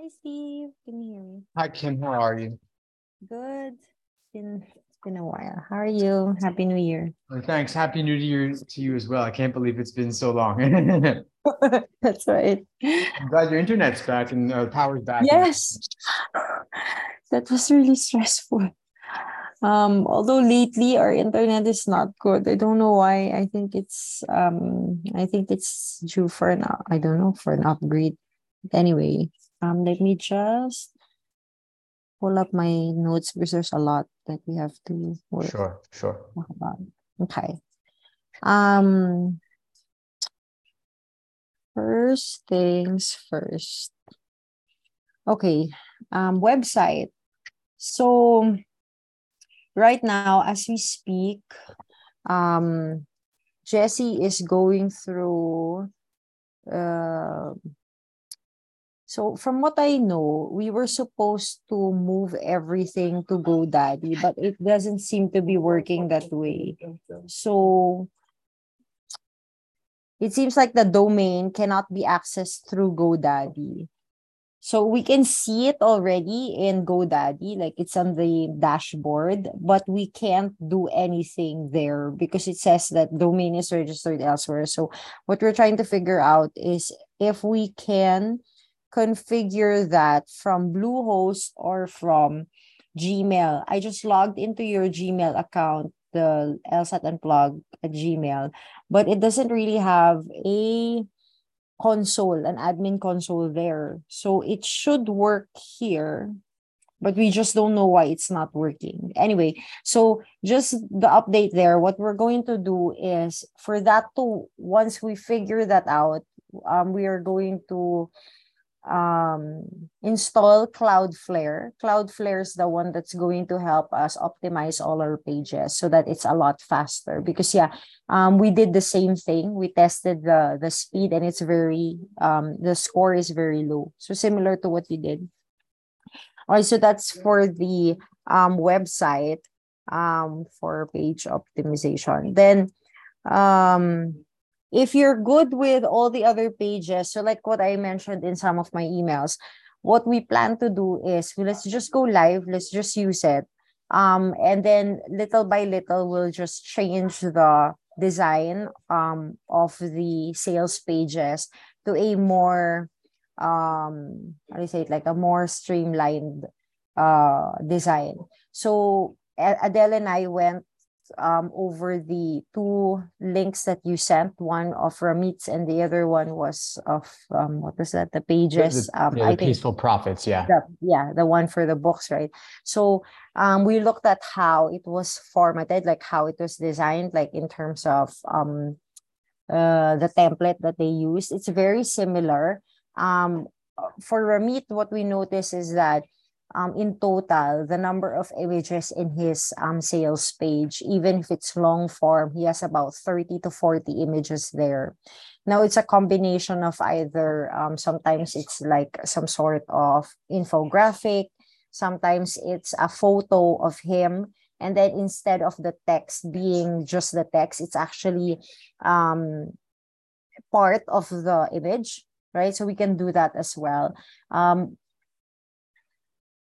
Hi, Steve. Can you hear me? Hi, Kim. How are you? Good. It's been it's been a while. How are you? Happy New Year. Well, thanks. Happy New Year to you as well. I can't believe it's been so long. That's right. I'm glad your internet's back and uh, power's back. Yes. That was really stressful. Um, although lately our internet is not good. I don't know why. I think it's um I think it's due for an I don't know for an upgrade. Anyway, um let me just pull up my notes because there's a lot that we have to work Sure, sure. about. Okay. Um first things first. Okay. Um website. So right now as we speak, um Jessie is going through uh so from what I know, we were supposed to move everything to GoDaddy, but it doesn't seem to be working that way. So it seems like the domain cannot be accessed through GoDaddy. So we can see it already in GoDaddy, like it's on the dashboard, but we can't do anything there because it says that domain is registered elsewhere. So what we're trying to figure out is if we can configure that from Bluehost or from Gmail. I just logged into your Gmail account, the LSAT Unplugged at Gmail, but it doesn't really have a console, an admin console there. So it should work here, but we just don't know why it's not working. Anyway, so just the update there, what we're going to do is for that to, once we figure that out, um, we are going to um, install Cloudflare. Cloudflare is the one that's going to help us optimize all our pages so that it's a lot faster. Because yeah, um, we did the same thing. We tested the the speed and it's very um, the score is very low. So similar to what you did. All right, so that's for the um, website um, for page optimization. Then um, if you're good with all the other pages, so like what I mentioned in some of my emails, what we plan to do is let's just go live, let's just use it. Um, and then little by little, we'll just change the design um, of the sales pages to a more, um, how do you say it, like a more streamlined uh, design. So Adele and I went um, over the two links that you sent, one of Ramit's and the other one was of um, what was that? The pages. The, um, yeah, I the peaceful profits. Yeah. the, yeah, the one for the books, right? So um, we looked at how it was formatted, like how it was designed, like in terms of um, uh, the template that they used. It's very similar. Um, for Ramit, what we notice is that um, in total, the number of images in his um, sales page, even if it's long form, he has about 30 to 40 images there. Now, it's a combination of either, um, sometimes it's like some sort of infographic, sometimes it's a photo of him. And then instead of the text being just the text, it's actually um, part of the image, right? So we can do that as well. Um,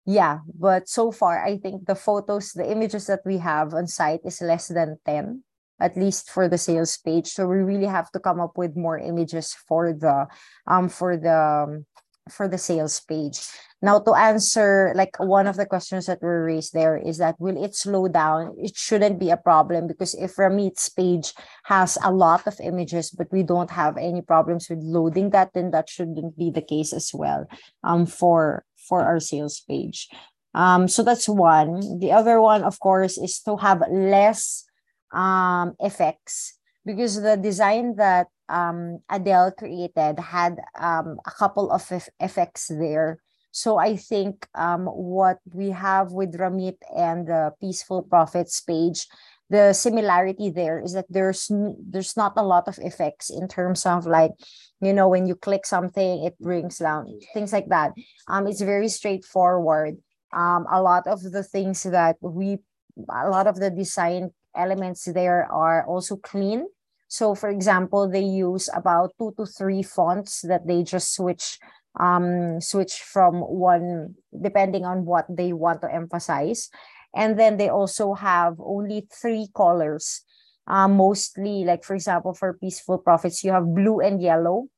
yeah, but so far, I think the photos, the images that we have on site is less than 10, at least for the sales page. So we really have to come up with more images for the um for the um, for the sales page. Now to answer like one of the questions that were raised there is that will it slow down? It shouldn't be a problem because if Ramit's page has a lot of images but we don't have any problems with loading that, then that shouldn't be the case as well um for for our sales page. Um, so that's one. The other one, of course, is to have less um, effects because the design that um, Adele created had um, a couple of effects there. So I think um, what we have with Ramit and the Peaceful Profits page, the similarity there is that there's there's not a lot of effects in terms of like you know when you click something it brings down things like that. Um it's very straightforward. Um a lot of the things that we a lot of the design elements there are also clean. So for example they use about two to three fonts that they just switch um, switch from one depending on what they want to emphasize. And then they also have only three colors. Uh, mostly, like for example, for Peaceful Profits, you have blue and yellow.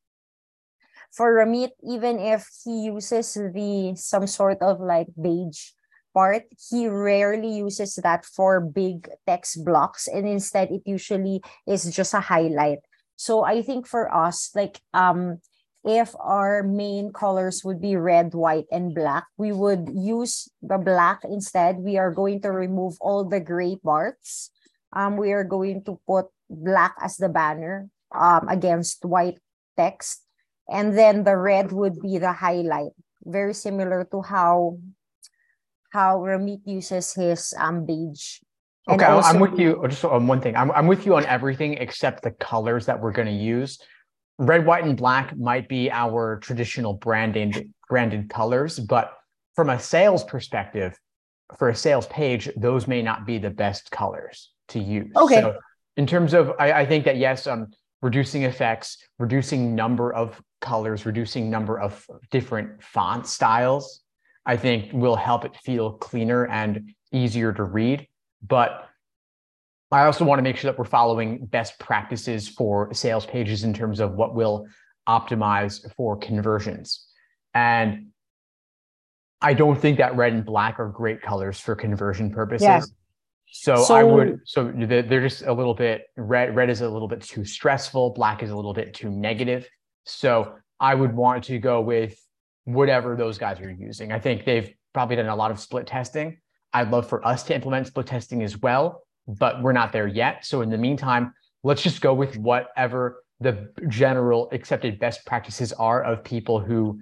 For Ramit, even if he uses the some sort of like beige part, he rarely uses that for big text blocks, and instead it usually is just a highlight. So I think for us, like um, if our main colors would be red, white, and black, we would use the black instead. We are going to remove all the gray parts. Um, we are going to put black as the banner um, against white text. And then the red would be the highlight. Very similar to how how Ramit uses his um beige. Okay, also, I'm with you just on one thing. I'm, I'm with you on everything except the colors that we're going to use red, white, and black might be our traditional branded branded colors, but from a sales perspective, for a sales page, those may not be the best colors to use. Okay. So in terms of, I, I think that yes, um, reducing effects, reducing number of colors, reducing number of different font styles, I think will help it feel cleaner and easier to read. But I also want to make sure that we're following best practices for sales pages in terms of what will optimize for conversions. And I don't think that red and black are great colors for conversion purposes. Yeah. So, so, I would so they're just a little bit red red is a little bit too stressful, black is a little bit too negative. So I would want to go with whatever those guys are using. I think they've probably done a lot of split testing. I'd love for us to implement split testing as well but we're not there yet. So in the meantime, let's just go with whatever the general accepted best practices are of people who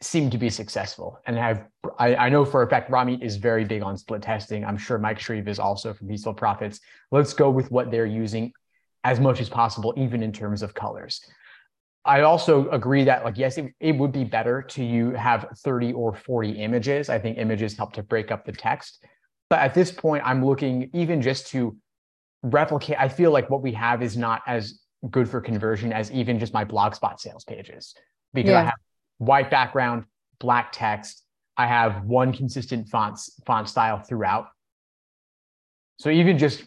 seem to be successful and have I, I know for a fact Ramit is very big on split testing. I'm sure Mike Shreve is also from Peaceful Profits. Let's go with what they're using as much as possible, even in terms of colors. I also agree that like yes, it, it would be better to you have 30 or 40 images. I think images help to break up the text. But at this point, I'm looking even just to replicate. I feel like what we have is not as good for conversion as even just my blogspot sales pages because yeah. I have white background, black text. I have one consistent font font style throughout. So even just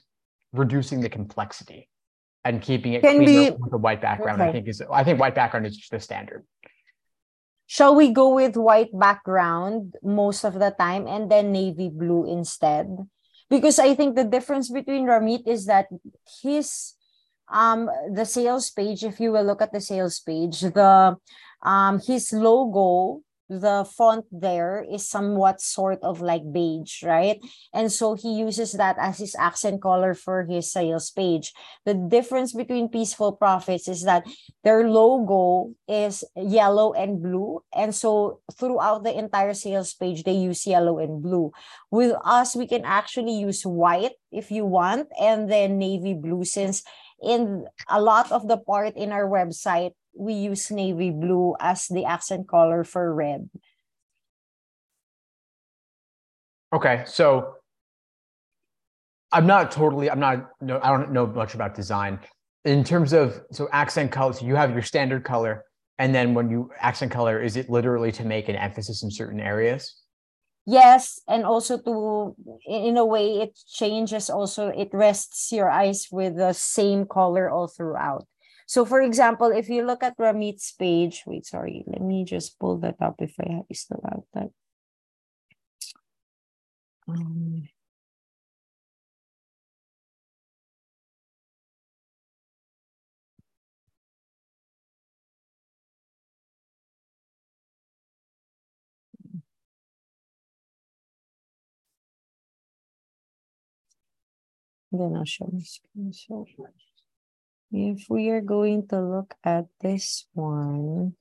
reducing the complexity and keeping it Can cleaner with a white background, okay. I think is I think white background is just the standard shall we go with white background most of the time and then navy blue instead? Because i think the difference between ramit is that his um the sales page if you will look at the sales page the um his logo the font there is somewhat sort of like beige, right? And so he uses that as his accent color for his sales page. The difference between Peaceful Profits is that their logo is yellow and blue. And so throughout the entire sales page, they use yellow and blue. With us, we can actually use white if you want, and then navy blue since in a lot of the part in our website we use navy blue as the accent color for red. Okay, so I'm not totally, I'm not, no, I don't know much about design. In terms of, so accent colors, you have your standard color. And then when you accent color, is it literally to make an emphasis in certain areas? Yes, and also to, in a way, it changes also, it rests your eyes with the same color all throughout. So for example, if you look at Ramit's page, wait, sorry, let me just pull that up if I still have that. Um, then I'll show my screen. So if we are going to look at this one,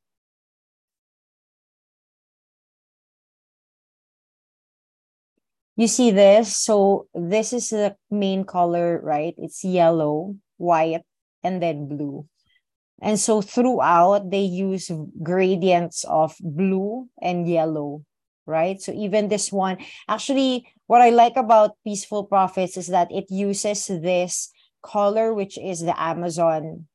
you see this? So this is the main color, right? It's yellow, white, and then blue. And so throughout, they use gradients of blue and yellow, right? So even this one, actually, what I like about Peaceful Profits is that it uses this color, which is the Amazon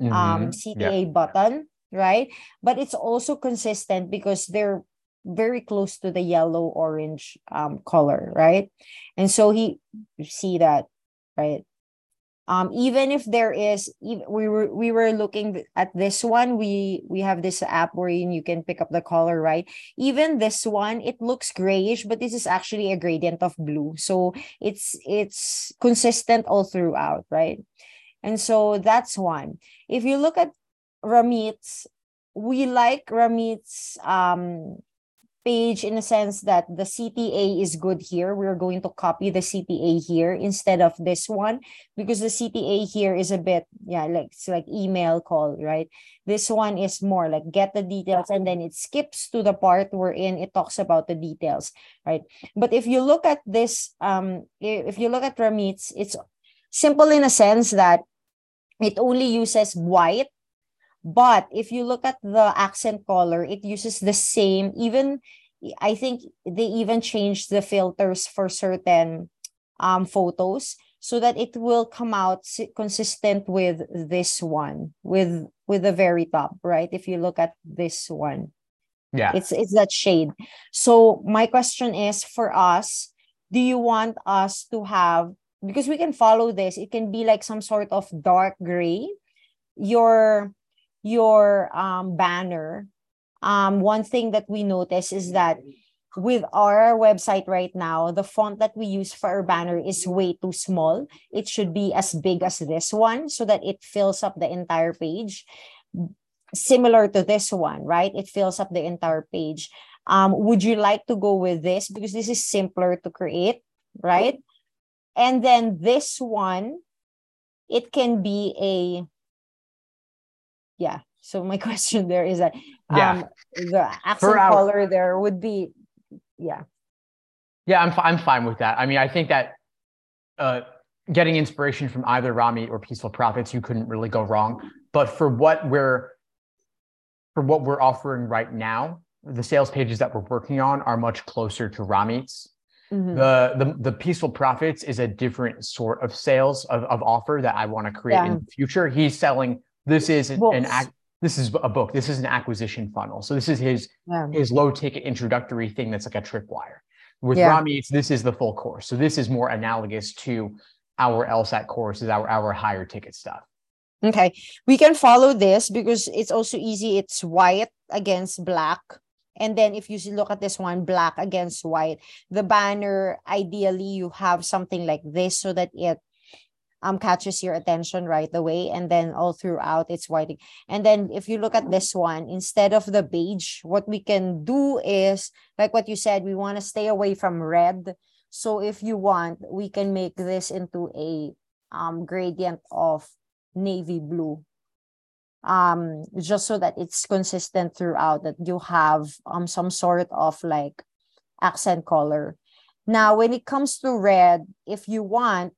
mm-hmm. um, CTA yeah. button. right? But it's also consistent because they're very close to the yellow orange um, color, right? And so he see that, right? Um, even if there is, we were we were looking at this one. We we have this app where you can pick up the color, right? Even this one, it looks grayish, but this is actually a gradient of blue, so it's it's consistent all throughout, right? And so that's one. If you look at Ramit's, we like Ramit's um page in a sense that the CTA is good here. We're going to copy the CTA here instead of this one because the CTA here is a bit, yeah, like it's like email call, right? This one is more like get the details and then it skips to the part wherein it talks about the details, right? But if you look at this, um, if you look at Ramit's, it's simple in a sense that it only uses white but if you look at the accent color, it uses the same, even I think they even changed the filters for certain um, photos so that it will come out consistent with this one, with with the very top, right? If you look at this one. Yeah. It's it's that shade. So my question is for us, do you want us to have because we can follow this, it can be like some sort of dark gray. Your your um, banner, um, one thing that we notice is that with our website right now, the font that we use for our banner is way too small. It should be as big as this one so that it fills up the entire page. Similar to this one, right? It fills up the entire page. Um, would you like to go with this? Because this is simpler to create, right? And then this one, it can be a yeah so my question there is that yeah. um the accent our, color there would be yeah yeah i'm, I'm fine with that i mean i think that uh getting inspiration from either Rami or peaceful profits you couldn't really go wrong but for what we're for what we're offering right now the sales pages that we're working on are much closer to Rami's. Mm-hmm. The, the the peaceful profits is a different sort of sales of, of offer that I want to create yeah. in the future. He's selling this is an, an act. This is a book. This is an acquisition funnel. So this is his yeah. his low ticket introductory thing that's like a tripwire. With yeah. Ramit's, this is the full course. So this is more analogous to our LSAT courses, our our higher ticket stuff. Okay, we can follow this because it's also easy. It's white against black. And then if you look at this one, black against white, the banner, ideally you have something like this so that it um catches your attention right away and then all throughout it's whiting and then if you look at this one instead of the beige what we can do is like what you said we want to stay away from red. So if you want we can make this into a um gradient of navy blue um just so that it's consistent throughout that you have um some sort of like accent color. Now when it comes to red if you want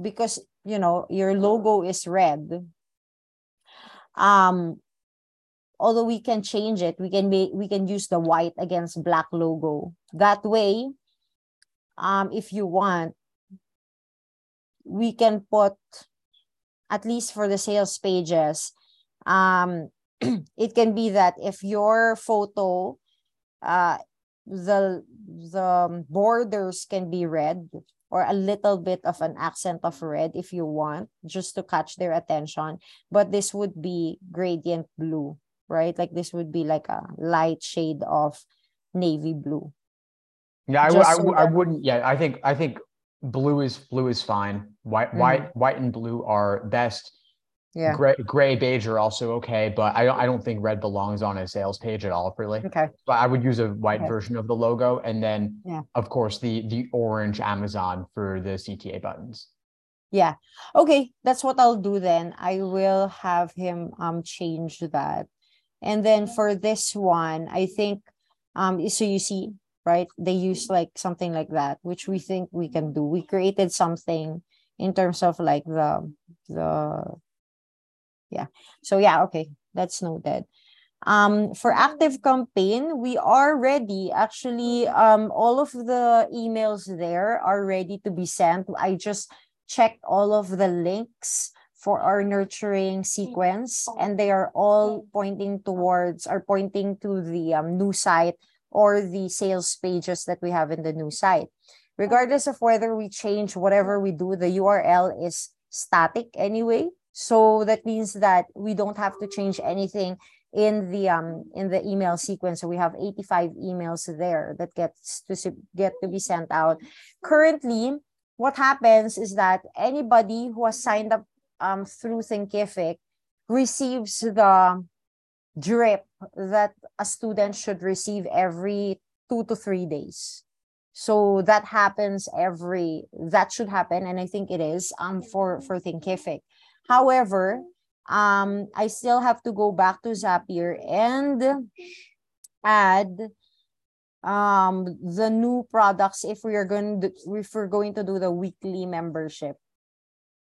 because you know your logo is red. Um although we can change it we can be we can use the white against black logo. That way um if you want we can put at least for the sales pages um it can be that if your photo uh the the borders can be red or a little bit of an accent of red if you want, just to catch their attention. But this would be gradient blue, right? Like this would be like a light shade of navy blue. Yeah, I, I, so I, wouldn't. Yeah, I think I think blue is blue is fine. White, mm-hmm. white, white, and blue are best. Yeah. Gray, gray, beige are also okay, but I don't. I don't think red belongs on a sales page at all, really. Okay. But I would use a white okay. version of the logo, and then, yeah. of course, the the orange Amazon for the CTA buttons. Yeah. Okay, that's what I'll do then. I will have him um change that, and then for this one, I think um so you see right they use like something like that which we think we can do we created something in terms of like the the yeah. So yeah okay. That's noted. Um for active campaign we are ready. Actually um all of the emails there are ready to be sent. I just checked all of the links for our nurturing sequence, and they are all pointing towards or pointing to the um, new site or the sales pages that we have in the new site. Regardless of whether we change whatever we do, the URL is static anyway. So that means that we don't have to change anything in the um in the email sequence. So we have 85 emails there that gets to get to be sent out. Currently what happens is that anybody who has signed up um through thinkific receives the drip that a student should receive every two to three days. So that happens every that should happen. And i think it is um for for thinkific however um, I still have to go back to Zapier and add um, the new products if we are going to, if we're going to do the weekly membership.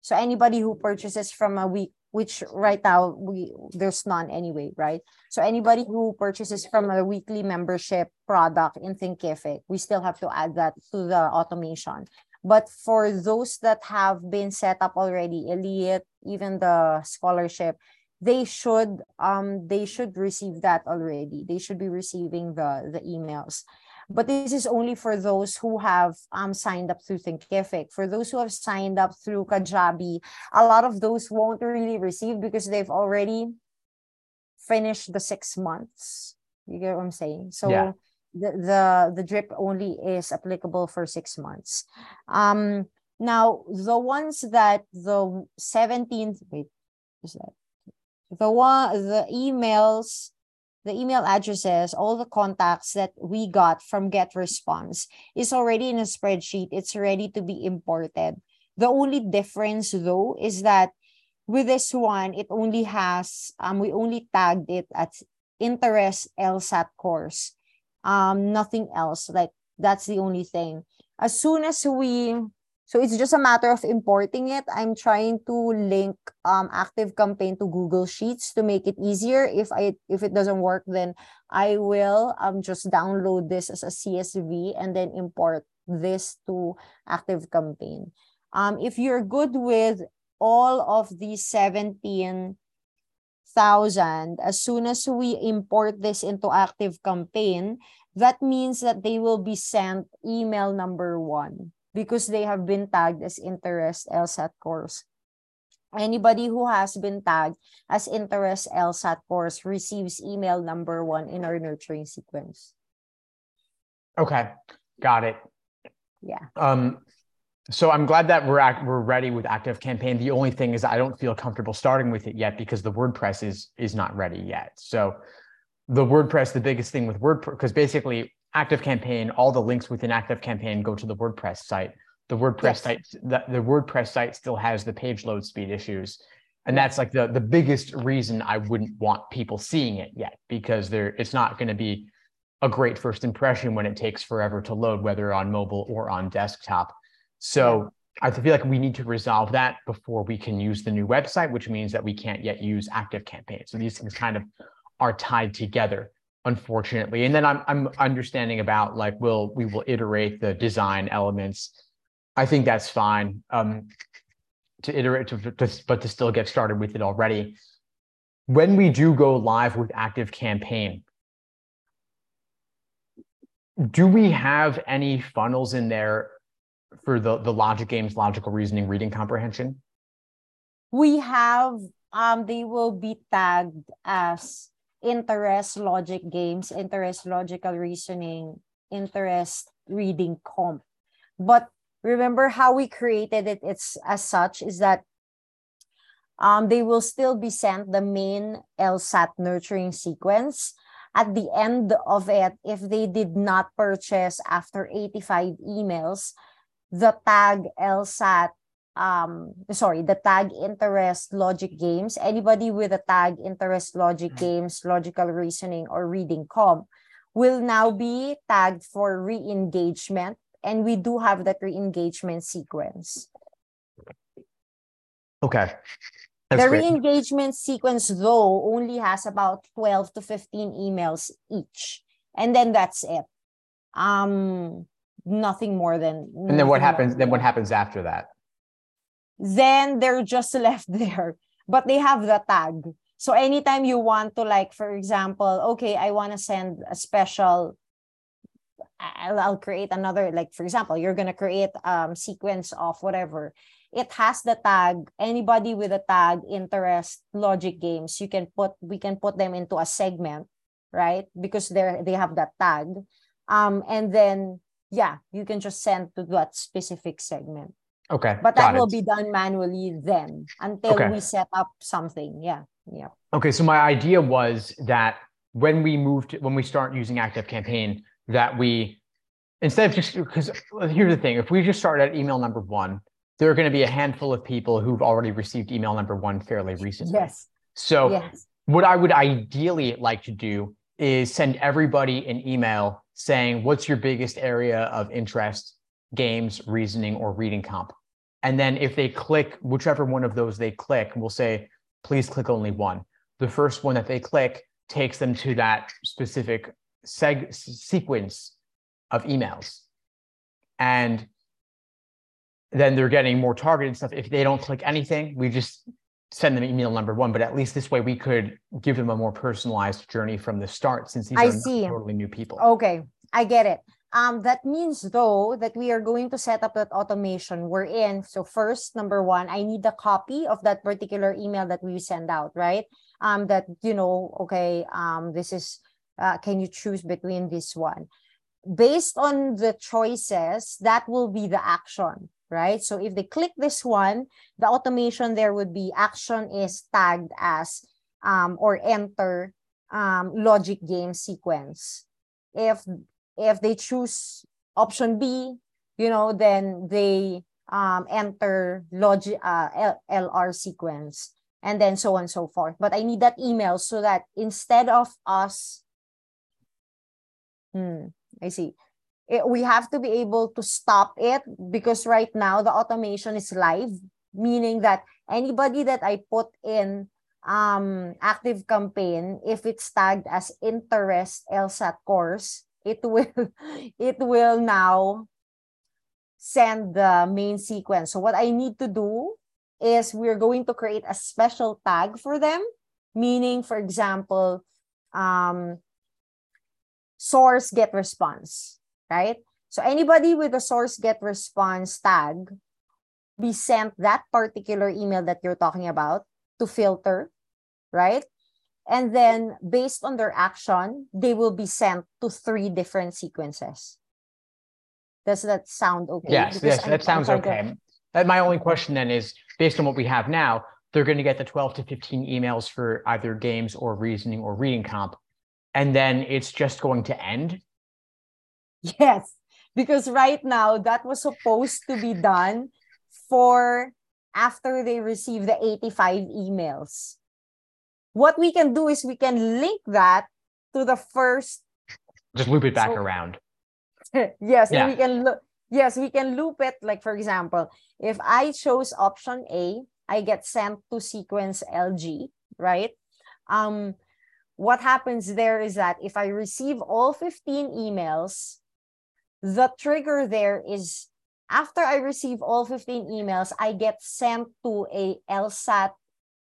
So anybody who purchases from a week, which right now we there's none anyway, right? So anybody who purchases from a weekly membership product in Thinkific, we still have to add that to the automation. But for those that have been set up already, elite, even the scholarship, they should um they should receive that already. They should be receiving the the emails. But this is only for those who have um signed up through Thinkific. For those who have signed up through Kajabi, a lot of those won't really receive because they've already finished the six months. You get what I'm saying? So yeah the, the the drip only is applicable for six months. Um, now the ones that the 17th wait, is that the one the emails the email addresses, all the contacts that we got from Get Response is already in a spreadsheet. It's ready to be imported. The only difference though is that with this one, it only has, um, we only tagged it as interest LSAT course um nothing else. Like that's the only thing. As soon as we so it's just a matter of importing it. I'm trying to link um active campaign to google sheets to make it easier. If i if it doesn't work then i will um just download this as a csv and then import this to active campaign. Um if you're good with all of these 17 thousand, as soon as we import this into Active Campaign, that means that they will be sent email number one because they have been tagged as interest LSAT course. Anybody who has been tagged as interest LSAT course receives email number one in our nurturing sequence. Okay, got it. Yeah. Um, so I'm glad that we're act- we're ready with Active Campaign. The only thing is I don't feel comfortable starting with it yet because the WordPress is is not ready yet. So the WordPress, the biggest thing with WordPress, because basically Active Campaign, all the links within Active Campaign go to the WordPress site. The WordPress yes. site, the, the WordPress site still has the page load speed issues. And that's like the, the biggest reason I wouldn't want people seeing it yet, because there it's not going to be a great first impression when it takes forever to load, whether on mobile or on desktop. So I feel like we need to resolve that before we can use the new website, which means that we can't yet use active campaign. So these things kind of are tied together, unfortunately. And then I'm I'm understanding about like we'll we will iterate the design elements. I think that's fine. Um, to iterate to, to but to still get started with it already. When we do go live with active campaign, do we have any funnels in there for the the logic games, logical reasoning, reading comprehension? We have um they will be tagged as interest logic games, interest logical reasoning, interest reading comp. But remember how we created it it's as such is that um, they will still be sent the main LSAT nurturing sequence. At the end of it, if they did not purchase after 85 emails, the tag LSAT, um, sorry, the tag interest logic games, anybody with a tag interest logic mm. games, logical reasoning, or reading comp will now be tagged for re-engagement. And we do have that re-engagement sequence. Okay. That's the re-engagement sequence, though, only has about 12 to 15 emails each. And then that's it. Um, nothing more than and then what happens then what happens after that? Then they're just left there, but they have the tag. So anytime you want to like, for example, okay, I want to send a special I'll, I'll create another like for example you're going to create um sequence of whatever. It has the tag. Anybody with a tag interest logic games you can put we can put them into a segment right? Because they're they have that tag. Um and then yeah you can just send to that specific segment Okay. but that will it. be done manually then until Okay. we set up something yeah yeah Okay, so my idea was that when we moved, when we start using Active Campaign, that we instead of just because here's the thing: if we just start at email number one, there are going to be a handful of people who've already received email number one fairly recently. yes So yes what I would ideally like to do is send everybody an email saying, "What's your biggest area of interest? Games, reasoning, or reading comp?" And then if they click whichever one of those they click, we'll say, "Please click only one." The first one that they click takes them to that specific seg- sequence of emails, and then they're getting more targeted stuff. If they don't click anything, we just send them email number one. But at least this way, we could give them a more personalized journey from the start, since these I are see. totally new people. Okay, I get it. Um, that means though that we are going to set up that automation we're in. So first, number one, I need a copy of that particular email that we send out, right? Um, that you know, okay, um, this is uh, can you choose between this one? Based on the choices, that will be the action, right? So if they click this one, the automation there would be action is tagged as um, or enter um, logic game sequence. If if they choose option B, you know, then they um, enter logic uh, LR sequence and then so on and so forth. But I need that email so that instead of us, hmm, I see. It, we have to be able to stop it because right now the automation is live, meaning that anybody that I put in um active campaign, if it's tagged as interest LSAT course, it will it will now send the main sequence. So what I need to do is we're going to create a special tag for them, meaning, for example, um, source get response, right? So anybody with a source get response tag be sent that particular email that you're talking about to filter, right? And then based on their action, they will be sent to three different sequences. Does that sound okay? Yes, Because yes, I'm- that sounds to- okay. That my only question then is based on what we have now, they're going to get the 12 to 15 emails for either games or reasoning or reading comp. And then it's just going to end. Yes, because right now that was supposed to be done for after they receive the 85 emails. What we can do is we can link that to the first Just loop it back So- around. yes, Yeah. and we can look yes, we can loop it like for example, if I chose option A, I get sent to sequence LG, right? Um what happens there is that if I receive all 15 emails, the trigger there is after I receive all 15 emails, I get sent to a LSAT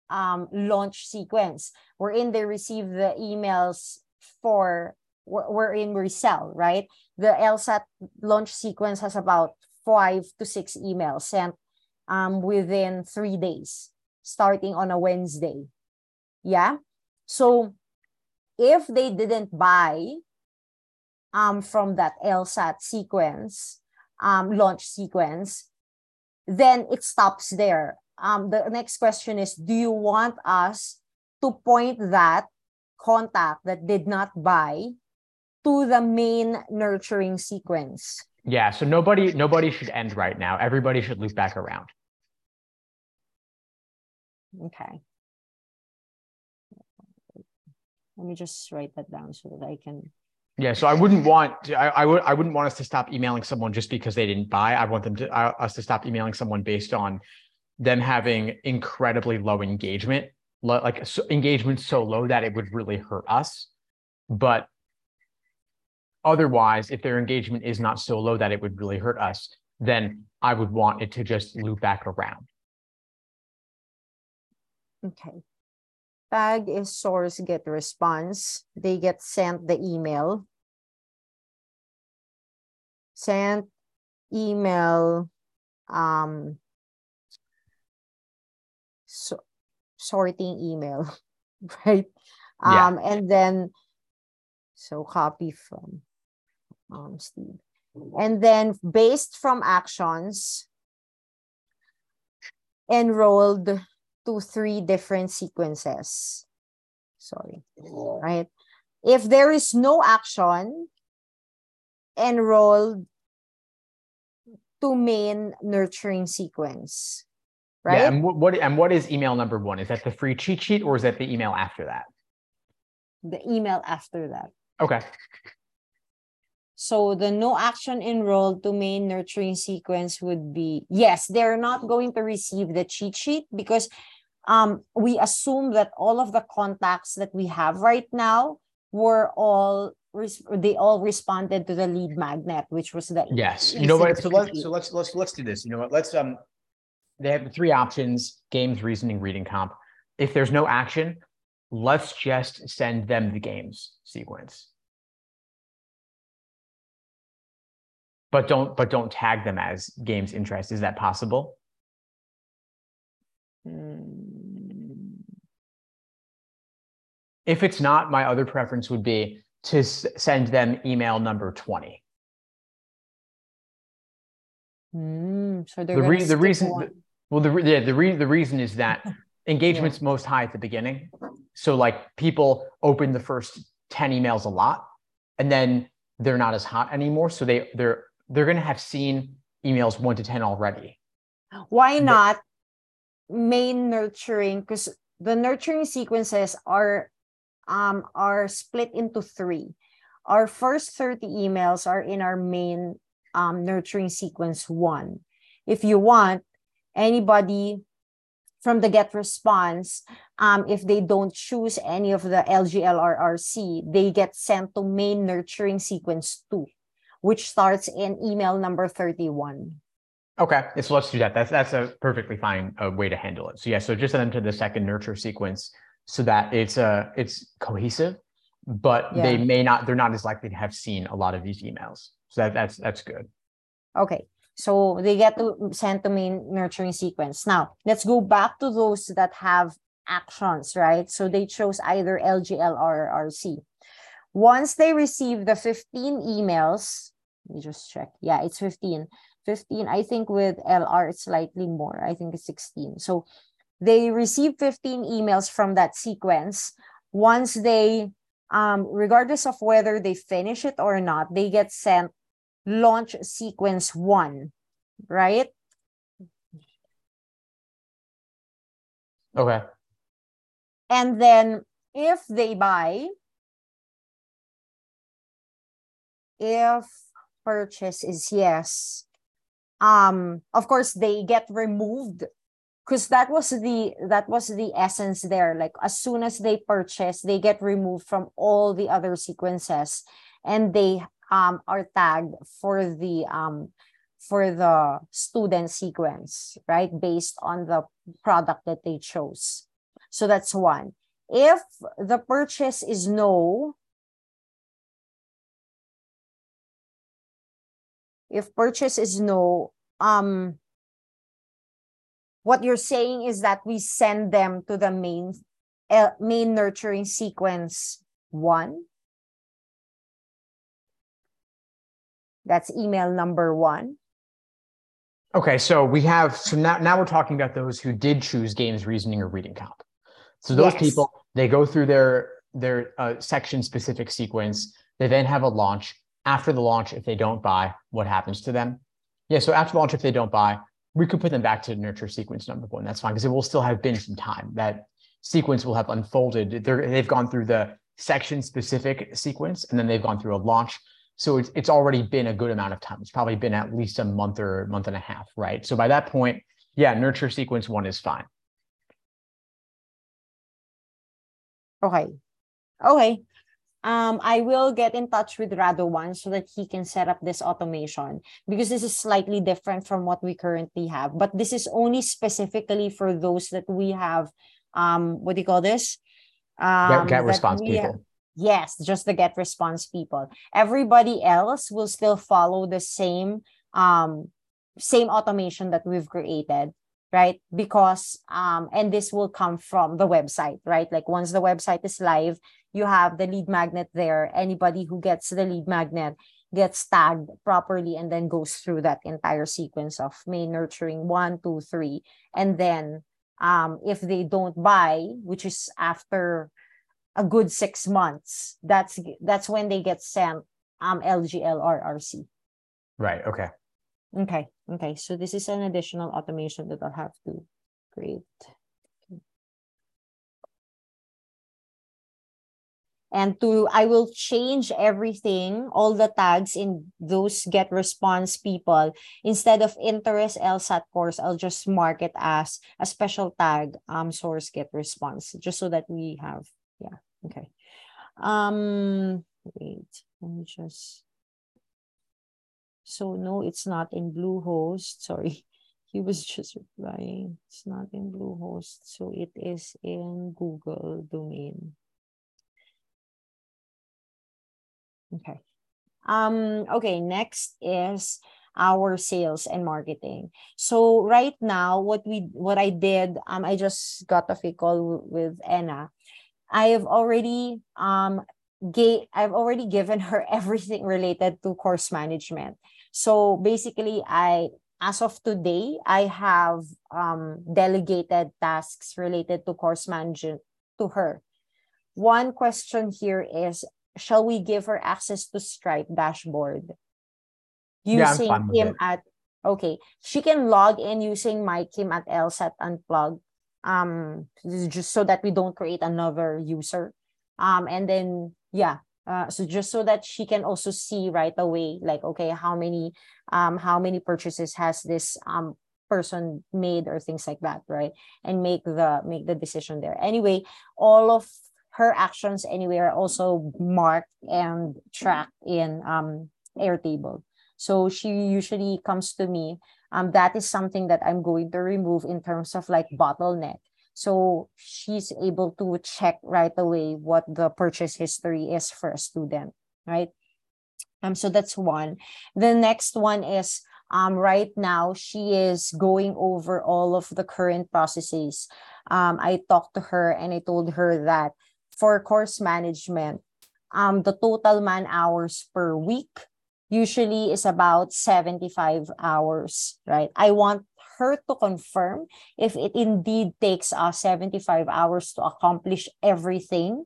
um, launch sequence wherein they receive the emails for wherein we sell, right? The LSAT launch sequence has about five to six emails sent um, within three days, starting on a Wednesday. Yeah. So if they didn't buy um, from that LSAT sequence, um, launch sequence, then it stops there. Um, the next question is Do you want us to point that contact that did not buy to the main nurturing sequence? Yeah. So nobody, nobody should end right now. Everybody should loop back around. Okay. Let me just write that down so that I can. Yeah. So I wouldn't want, I, I would, I wouldn't want us to stop emailing someone just because they didn't buy. I want them to, uh, us to stop emailing someone based on them having incredibly low engagement, lo- like so, engagement so low that it would really hurt us. But otherwise, if their engagement is not so low that it would really hurt us, then I would want it to just loop back around. Okay. Tag is source get response. They get sent the email. Sent email um so, sorting email, right? Yeah. Um and then so copy from um Steve. And then based from actions enrolled to three different sequences. Sorry, oh. right? If there is no action, enrolled to main nurturing sequence, right? Yeah, and what, what and what is email number one? Is that the free cheat sheet or is that the email after that? the email after that. Okay. So the no action enrolled to main nurturing sequence would be yes, they're not going to receive the cheat sheet because um, we assume that all of the contacts that we have right now were all they all responded to the lead magnet, which was the Yes. You know what? So let's so let's let's let's do this. You know what? Let's um they have the three options, games, reasoning, reading comp. If there's no action, let's just send them the games sequence. But don't but don't tag them as games interest. Is that possible? Hmm. If it's not, my other preference would be to s- send them email number 20. Hmm, so The re- the reason- one. Well, the re- yeah, the re- the reason is that engagement's most high at the beginning. So like people open the first 10 emails a lot and then they're not as hot anymore. So they they're they're gonna have seen emails one to 10 already. Why not main nurturing? Because the nurturing sequences are um are split into three. Our first 30 emails are in our main um nurturing sequence one. If you want anybody from the get response, um, if they don't choose any of the LGLRRC, they get sent to main nurturing sequence two, which starts in email number 31. Okay, so let's do that. That's that's a perfectly fine uh, way to handle it. So yeah, so just send them to the second nurture sequence so that it's uh it's cohesive, but they may not they're not as likely to have seen a lot of these emails. So that that's that's good. Okay, so they get to send to main nurturing sequence. Now, let's go back to those that have actions, right? So they chose either LGL or RC. Once they receive the 15 emails, let me just check. Yeah, it's 15. 15, I think with LR, it's slightly more. I think it's 16. So they receive 15 emails from that sequence. Once they, um, regardless of whether they finish it or not, they get sent launch sequence one, right? Okay. And then if they buy, if purchase is yes, um, of course they get removed because that was the that was the essence there. Like as soon as they purchase, they get removed from all the other sequences, and they um are tagged for the um for the student sequence, right? Based on the product that they chose. So that's one. If the purchase is no, if purchase is no, um, what you're saying is that we send them to the main uh, main nurturing sequence one. That's email number one. Okay, so we have so now now we're talking about those who did choose games, reasoning, or reading comp. So those Yes. people they go through their their uh, section specific sequence. They then have a launch. After the launch, if they don't buy, what happens to them? Yeah, so after launch, if they don't buy, we could put them back to nurture sequence number one. That's fine because it will still have been some time. That sequence will have unfolded. They're, they've gone through the section specific sequence and then they've gone through a launch. So it's, it's already been a good amount of time. It's probably been at least a month or month and a half, right? So by that point, yeah, nurture sequence one is fine. Okay. Okay. Um, I will get in touch with Radovan so that he can set up this automation because this is slightly different from what we currently have. But this is only specifically for those that we have um, what do you call this? Get, Um, get response people. Yes, just the get response people. Everybody else will still follow the same um same automation that we've created, right? Because um and this will come from the website, right? Like once the website is live, you have the lead magnet there. Anybody who gets the lead magnet gets tagged properly and then goes through that entire sequence of main nurturing one, two, three. And then um if they don't buy, which is after a good six months. That's that's when they get sent um LGL or RC. Right. Okay. Okay. Okay. So this is an additional automation that I'll have to create. And to I will change everything, all the tags in those GetResponse people. Instead of interest LSAT course, I'll just mark it as a special tag um source GetResponse, just so that we have yeah okay um wait let me just so no it's not in bluehost sorry. He was just replying it's not in bluehost so it is in google domain. Okay. Um okay next is our sales and marketing. So right now what we what i did um i just got off a call with anna. I have already um gave I've already given her everything related to course management. So basically I as of today I have um delegated tasks related to course management to her. One question here is shall we give her access to Stripe dashboard? Using Kim at okay she can log in using my Kim at LSAT unplug um just so that we don't create another user. Um and then yeah uh, so just so that she can also see right away like okay how many um how many purchases has this um person made or things like that right? And make the make the decision there. Anyway all of her actions anyway are also marked and tracked in um airtable. So she usually comes to me. Um, that is something that I'm going to remove in terms of like bottleneck. So she's able to check right away what the purchase history is for a student, right? Um, so that's one. The next one is um, right now she is going over all of the current processes. Um, I talked to her and I told her that for course management, um, the total man hours per week usually is about 75 hours, right? I want her to confirm if it indeed takes us 75 hours to accomplish everything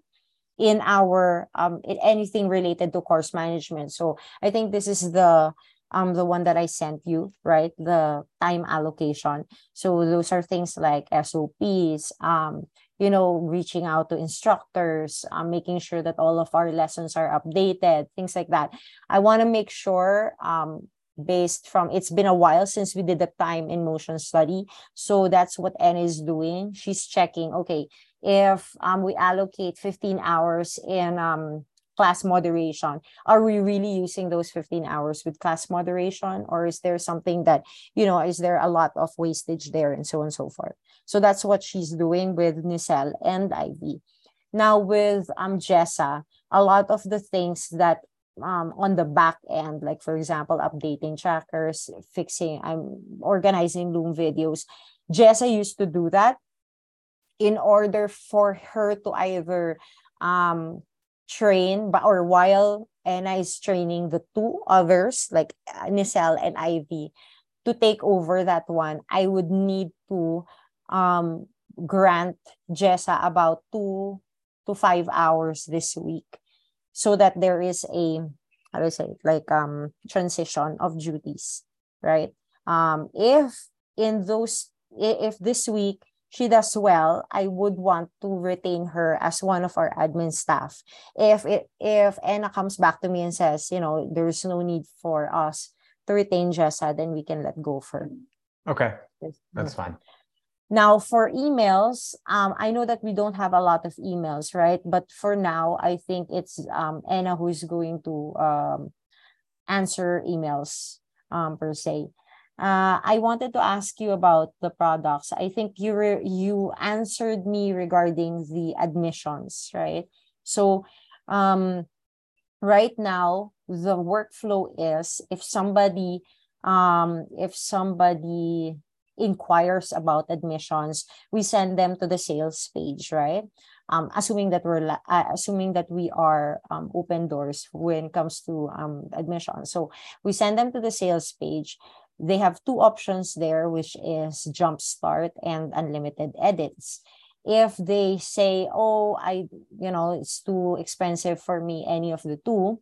in our um in anything related to course management. So I think this is the um the one that I sent you, right? The time allocation. So those are things like SOPs, um, you know, reaching out to instructors, um, making sure that all of our lessons are updated, things like that. I want to make sure um based from it's been a while since we did the time in motion study. So that's what N is doing. She's checking, okay, if um we allocate 15 hours in um class moderation are we really using those 15 hours with class moderation or is there something that you know is there a lot of wastage there and so on and so forth so that's what she's doing with Nicelle and Ivy now with um Jessa a lot of the things that um on the back end like for example updating trackers fixing i'm organizing loom videos. Jessa used to do that in order for her to either um train or while Anna is training the two others like uh, Nicelle and Ivy to take over that one I would need to um grant Jessa about two to five hours this week so that there is a how do I say it, like um transition of duties right um if in those if this week she does well, I would want to retain her as one of our admin staff. If it if Anna comes back to me and says, you know, there's no need for us to retain Jessa, then we can let go of her. Okay. That's fine. Now for emails, um, I know that we don't have a lot of emails, right? But for now, I think it's um Anna who is going to um answer emails um per se. uh, I wanted to ask you about the products. I think you re- you answered me regarding the admissions, right? So, um, right now the workflow is if somebody um, if somebody inquires about admissions, we send them to the sales page, right? Um, assuming that we're uh, assuming that we are um, open doors when it comes to um, admission. So we send them to the sales page. They have two options there, which is Jumpstart and Unlimited Edits. If they say, "Oh, I, you know, it's too expensive for me," any of the two,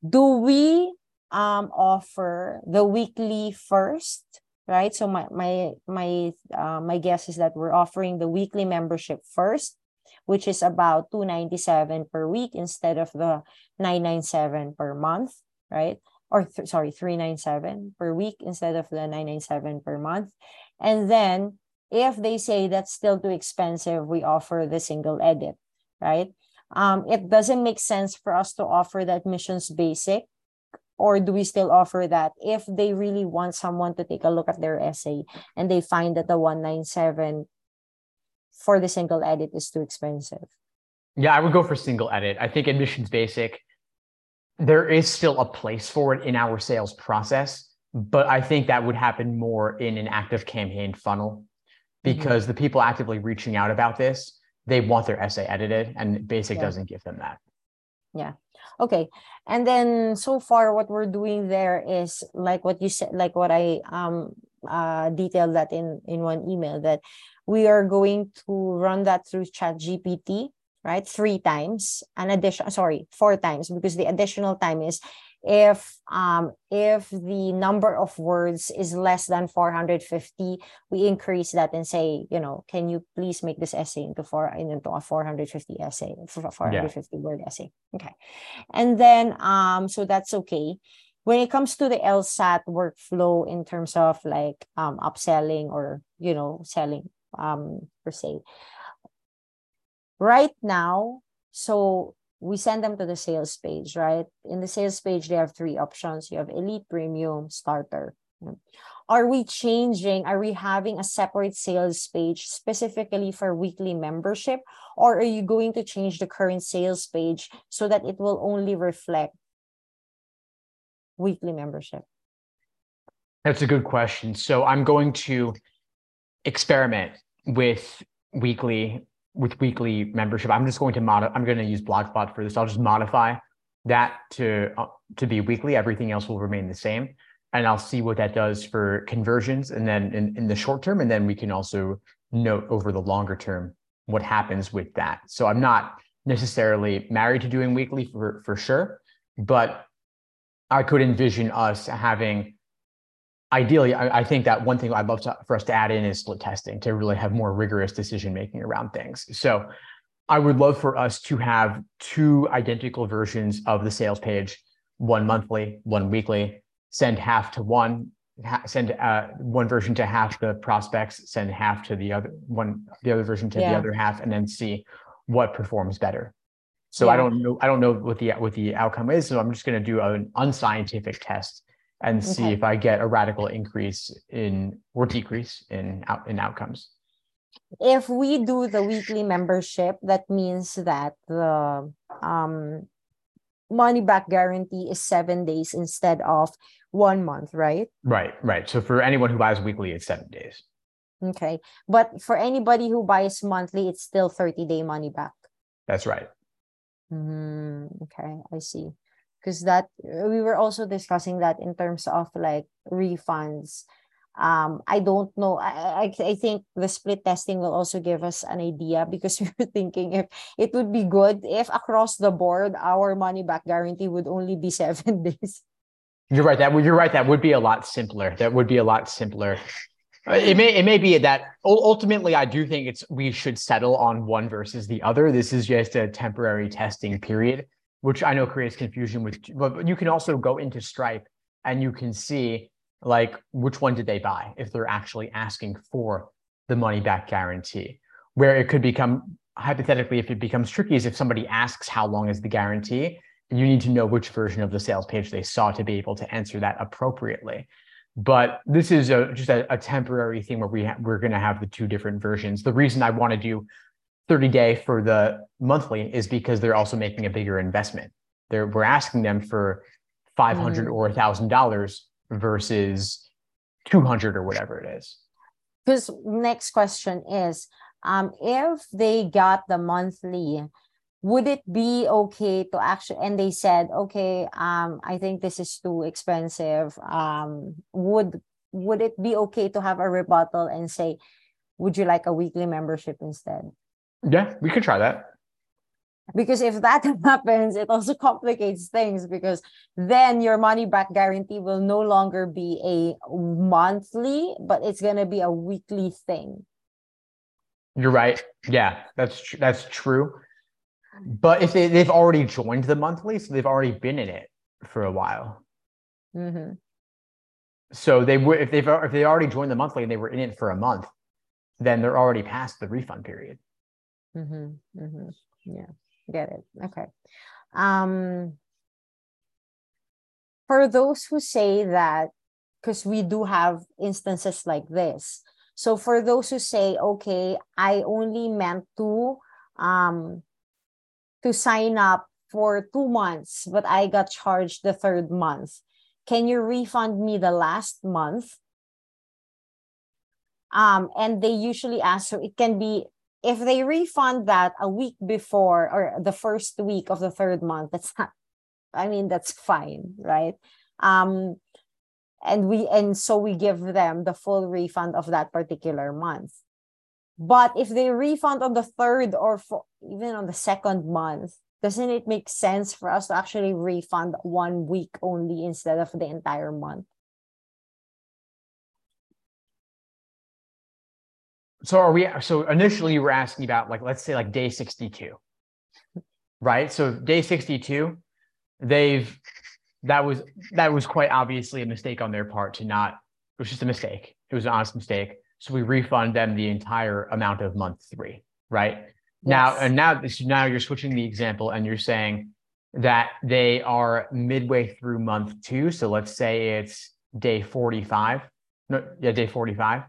do we um, offer the weekly first right? So my my my uh, my guess is that we're offering the weekly membership first, which is about 297 per week instead of the 997 per month, right? Or th- sorry, 397 per week instead of the 997 per month. And then if they say that's still too expensive, we offer the single edit, right? Um, it doesn't make sense for us to offer the admissions basic or do we still offer that if they really want someone to take a look at their essay and they find that the 197 for the single edit is too expensive yeah i would go for single edit i think admissions basic there is still a place for it in our sales process but i think that would happen more in an ActiveCampaign funnel mm-hmm. because mm-hmm. the people actively reaching out about this they want their essay edited and basic yeah. doesn't give them that yeah okay. And then so far what we're doing there is like what you said like what i um uh detailed that in in one email that we are going to run that through chat gpt right three times an addition sorry four times because the additional time is if um if the number of words is less than 450 we increase that and say you know can you please make this essay into four into a 450 essay 450 yeah. word essay. Okay. And then um so that's okay. When it comes to the lsat workflow in terms of like um upselling or you know selling um per se. Right now so we send them to the sales page, right? In the sales page, they have three options. You have elite, premium, starter. Are we changing? Are we having a separate sales page specifically for weekly membership? Or are you going to change the current sales page so that it will only reflect weekly membership? That's a good question. So I'm going to experiment with weekly with weekly membership, I'm just going to mod. I'm going to use Blogspot for this. I'll just modify that to uh, to be weekly. Everything else will remain the same, and I'll see what that does for conversions, and then in, in the short term, and then we can also note over the longer term what happens with that. So I'm not necessarily married to doing weekly for for sure, but I could envision us having ideally, I, I, think that one thing I'd love to, for us to add in is split testing to really have more rigorous decision making around things. So I would love for us to have two identical versions of the sales page, one monthly, one weekly, send half to one, ha- send uh, one version to half the prospects, send half to the other one, the other version to yeah. the other half, and then see what performs better. So yeah. I don't know, I don't know what the what the outcome is. So I'm just going to do an unscientific test and see okay. if I get a radical increase in or decrease in out in outcomes. If we do the weekly membership, that means that the um, money back guarantee is seven days instead of one month, right? Right, right. So for anyone who buys weekly, it's seven days. Okay. But for anybody who buys monthly, it's still 30 day money back. That's right. Mm, okay, I see because that we were also discussing that in terms of like refunds. Um i don't know I, I i think the split testing will also give us an idea because we were thinking if it would be good if across the board our money back guarantee would only be seven days. You're right that would you're right that would be a lot simpler that would be a lot simpler. Uh, it may it may be that ultimately I do think it's we should settle on one versus the other. This is just a temporary testing period which I know creates confusion with, but you can also go into Stripe and you can see like which one did they buy if they're actually asking for the money back guarantee. Where it could become hypothetically, if it becomes tricky, is if somebody asks how long is the guarantee, you need to know which version of the sales page they saw to be able to answer that appropriately. but this is a, just a, a temporary thing where we ha- we're going to have the two different versions. The reason I want to do 30 day for the monthly is because they're also making a bigger investment. They're we're asking them for 500 Mm. or a thousand dollars versus 200 or whatever it is. because next question is um if they got the monthly would it be okay to actually and they said okay um i think this is too expensive um would would it be okay to have a rebuttal and say would you like a weekly membership instead Yeah, we could try that. because if that happens it also complicates things because then your money back guarantee will no longer be a monthly but it's going to be a weekly thing You're right. Yeah, that's tr- that's true. But if they, they've already joined the monthly, so they've already been in it for a while. hmm So they would if they've if they already joined the monthly and they were in it for a month, then they're already past the refund period. Mm-hmm. Mm-hmm. Yeah, get it. Okay. Um, for those who say that, because we do have instances like this. So for those who say, okay, I only meant to um to sign up for two months, but I got charged the third month. Can you refund me the last month? Um, and they usually ask, so it can be if they refund that a week before or the first week of the third month, that's not, I mean, that's fine, right? Um, and we and so we give them the full refund of that particular month. But if they refund on the third or for, even on the second month, doesn't it make sense for us to actually refund one week only instead of the entire month? So are we so initially you were asking about like let's say like day 62. Right? So day 62, they've that was that was quite obviously a mistake on their part to not it was just a mistake. It was an honest mistake. So we refund them the entire amount of month three, right? Now and now this now you're switching the example and you're saying that they are midway through month two. So let's say it's day 45. No, yeah, day 45.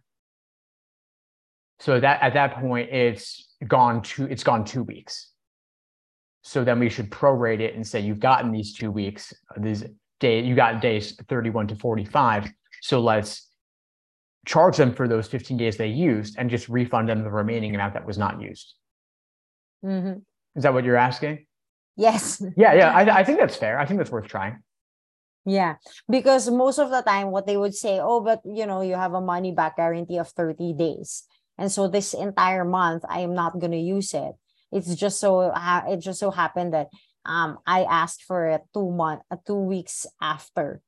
So that at that point it's gone two it's gone two weeks. So then we should prorate it and say you've gotten these two weeks, these day you got days 31 to 45. So let's charge them for those 15 days they used and just refund them the remaining amount that was not used. Mhm. Is that what you're asking? Yes. Yeah, yeah. I, I think that's fair. I think that's worth trying. Yeah, because most of the time, what they would say, oh, but you know, you have a money back guarantee of 30 days. And so this entire month, I am not going to use it. It's just so, it just so happened that um, I asked for it two month, uh, two weeks after.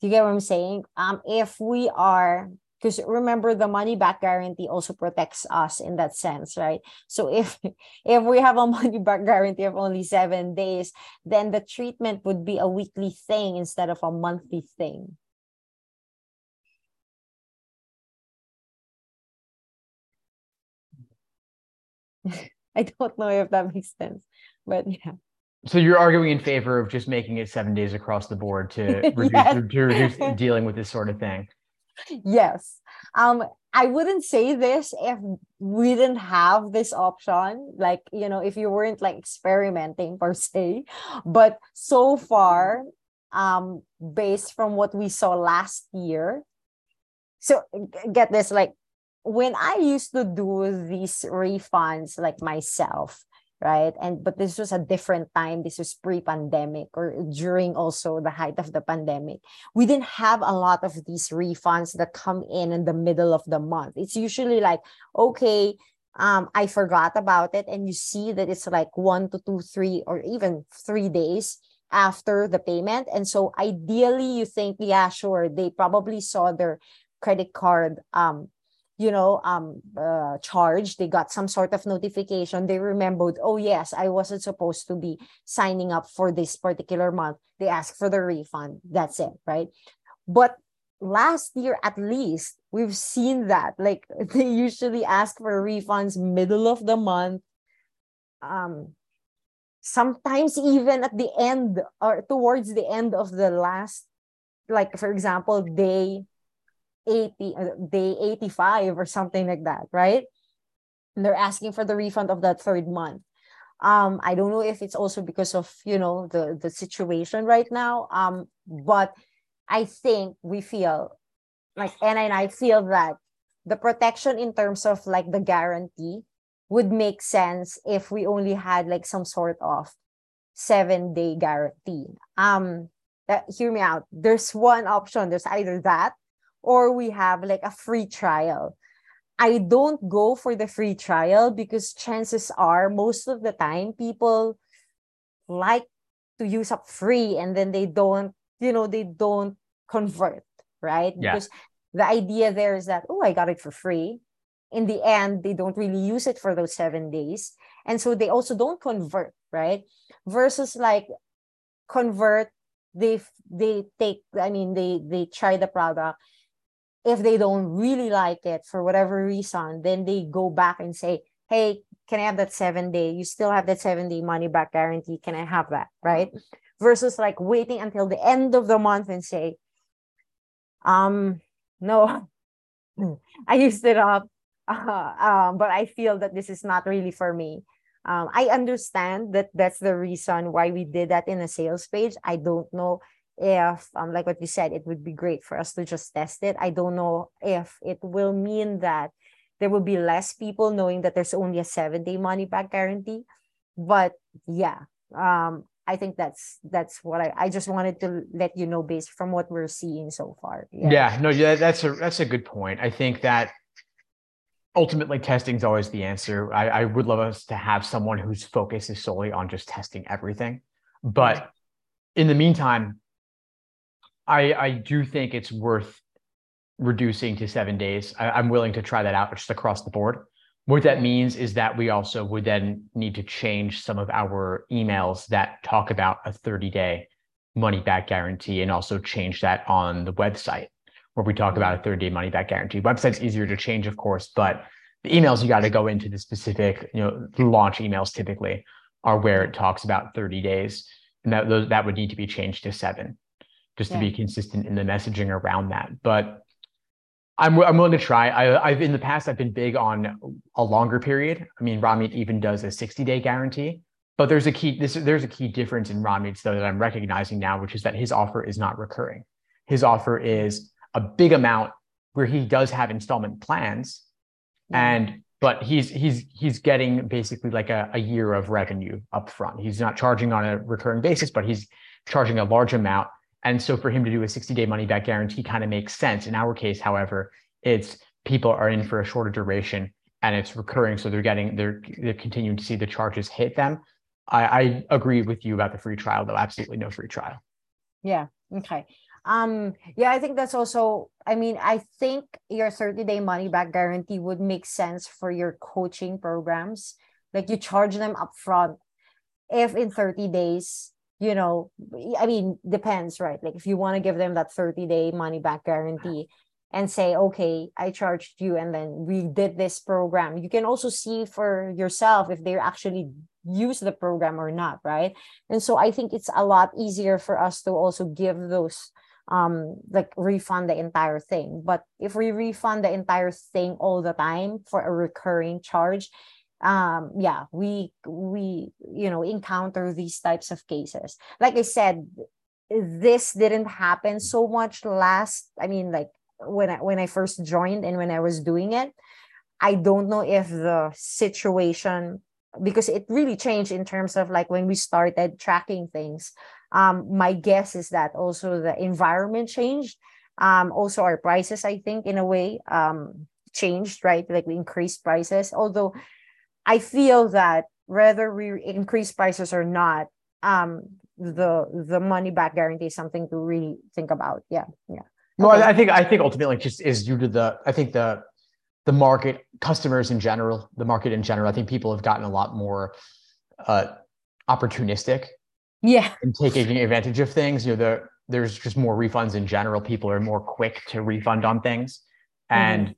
Do you get what I'm saying? Um, if we are, because remember the money back guarantee also protects us in that sense, right? So if if we have a money back guarantee of only seven days, then the treatment would be a weekly thing instead of a monthly thing. I don't know if that makes sense, but yeah. So you're arguing in favor of just making it seven days across the board to reduce, Yes. to reduce dealing with this sort of thing. Yes. Um, I wouldn't say this if we didn't have this option. Like, you know, if you weren't like experimenting per se. But so far, um, based from what we saw last year, so get this, like when I used to do these refunds like myself, right? And but this was a different time. This was pre-pandemic or during also the height of the pandemic we didn't have a lot of these refunds that come in in the middle of the month. It's usually like, okay, um, I forgot about it, and you see that it's like one to two, three, or even three days after the payment. And so ideally, you think, yeah, sure, they probably saw their credit card um you know um uh, charge they got some sort of notification. They remembered oh yes i wasn't supposed to be signing up for this particular month. They ask for the refund. That's it right? But last year at least we've seen that. Like they usually ask for refunds middle of the month. Um sometimes even at the end or towards the end of the last like for example day 80 uh, day 85 or something like that right? And they're asking for the refund of that third month. Um i don't know if it's also because of you know the the situation right now um but i think we feel like and, and i feel that the protection in terms of like the guarantee would make sense if we only had like some sort of seven day guarantee. Um that hear me out. There's one option. There's either that or we have like a free trial I don't go for the free trial because chances are most of the time people like to use up free and then they don't, you know, they don't convert, right? Yeah. Because the idea there is that, oh, I got it for free. In the end, they don't really use it for those seven days. And so they also don't convert, right? Versus like convert, they they take, I mean, they they try the product if they don't really like it for whatever reason, then they go back and say, Hey, can I have that seven day? You still have that seven day money back guarantee. Can I have that? Right. Versus like waiting until the end of the month and say, um, no, I used it up. Uh, um, but I feel that this is not really for me. Um, I understand that that's the reason why we did that in a sales page. I don't know if um like what you said it would be great for us to just test it. I don't know if it will mean that there will be less people knowing that there's only a seven day money back guarantee. But yeah um i think that's that's what i i just wanted to let you know based from what we're seeing so far. Yeah, yeah no yeah that's a that's a good point. I think that ultimately testing is always the answer. I, I would love us to have someone whose focus is solely on just testing everything. But in the meantime I I do think it's worth reducing to seven days. I, am willing to try that out just across the board. What that means is that we also would then need to change some of our emails that talk about a 30 day money back guarantee and also change that on the website where we talk about a 30 day money back guarantee. Website's easier to change, of course, but the emails you got to go into the specific, you know, launch emails typically are where it talks about 30 days. And that those that would need to be changed to seven just yeah. to be consistent in the messaging around that. But I'm I'm willing to try. I, I've in the past I've been big on a longer period. I mean, Ramit even does a 60 day guarantee. But there's a key this there's a key difference in Ramit's though that I'm recognizing now, which is that his offer is not recurring. His offer is a big amount where he does have installment plans, yeah. and but he's he's he's getting basically like a, a year of revenue up front. He's not charging on a recurring basis, but he's charging a large amount and so for him to do a 60 day money back guarantee kind of makes sense. In our case, however, it's people are in for a shorter duration and it's recurring. So they're getting, they're, they're continuing to see the charges hit them. I, I agree with you about the free trial, though. Absolutely no free trial. Yeah. Okay. Um, yeah, I think that's also, I mean, I think your 30 day money back guarantee would make sense for your coaching programs. Like you charge them upfront if in 30 days you know i mean depends right? Like if you want to give them that 30 day money back guarantee and say okay i charged you and then we did this program you can also see for yourself if they actually use the program or not right? And so i think it's a lot easier for us to also give those um like refund the entire thing. But if we refund the entire thing all the time for a recurring charge um yeah we we you know encounter these types of cases. Like i said this didn't happen so much last i mean like when i when i first joined and when i was doing it i don't know if the situation because it really changed in terms of like when we started tracking things. Um my guess is that also the environment changed. Um also our prices i think in a way um changed right? Like we increased prices. Although I feel that whether we increase prices or not, um, the the money back guarantee is something to really think about. Yeah, yeah. No, okay. I think I think ultimately just is due to the I think the the market customers in general, the market in general. I think people have gotten a lot more uh, opportunistic. Yeah. And taking advantage of things. You know, the there's just more refunds in general. People are more quick to refund on things, and mm-hmm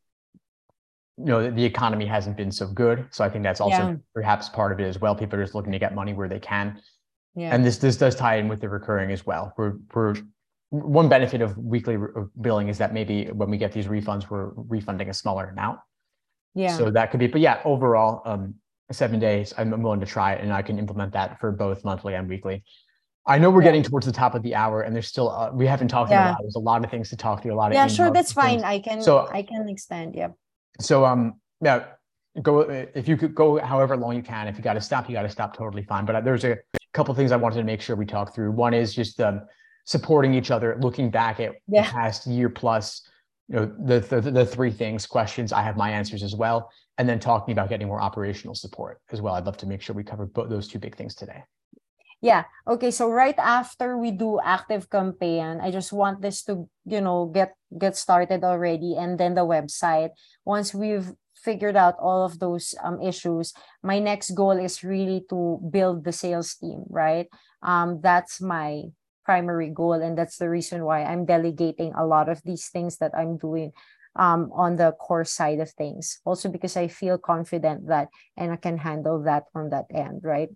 you know the economy hasn't been so good so i think that's also yeah. perhaps part of it as well people are just looking to get money where they can yeah and this this does tie in with the recurring as well we're we're one benefit of weekly billing is that maybe when we get these refunds, we're refunding a smaller amount. Yeah. So that could be, but yeah, overall, um, seven days, I'm willing to try it and I can implement that for both monthly and weekly. I know we're Yeah. getting towards the top of the hour and there's still, uh, we haven't talked Yeah. about, a lot. there's a lot of things to talk to, a lot of. yeah, sure, that's fine. I can So- I can expand. Yeah. So, um, yeah, go, if you could go however long you can, if you got to stop, you got to stop, totally fine. But uh, there's a couple things I wanted to make sure we talk through. One is just, um, supporting each other, looking back at the past year plus, you know, the, the, the three things, questions, I have my answers as well. And then talking about getting more operational support as well. I'd love to make sure we cover both those two big things today. Yeah. Okay. So right after we do ActiveCampaign, I just want this to, you know, get get started already, and then the website. Once we've figured out all of those um, issues, my next goal is really to build the sales team. Right. Um, that's my primary goal, and that's the reason why I'm delegating a lot of these things that I'm doing um, on the core side of things. Also because I feel confident that and I can handle that from that end. Right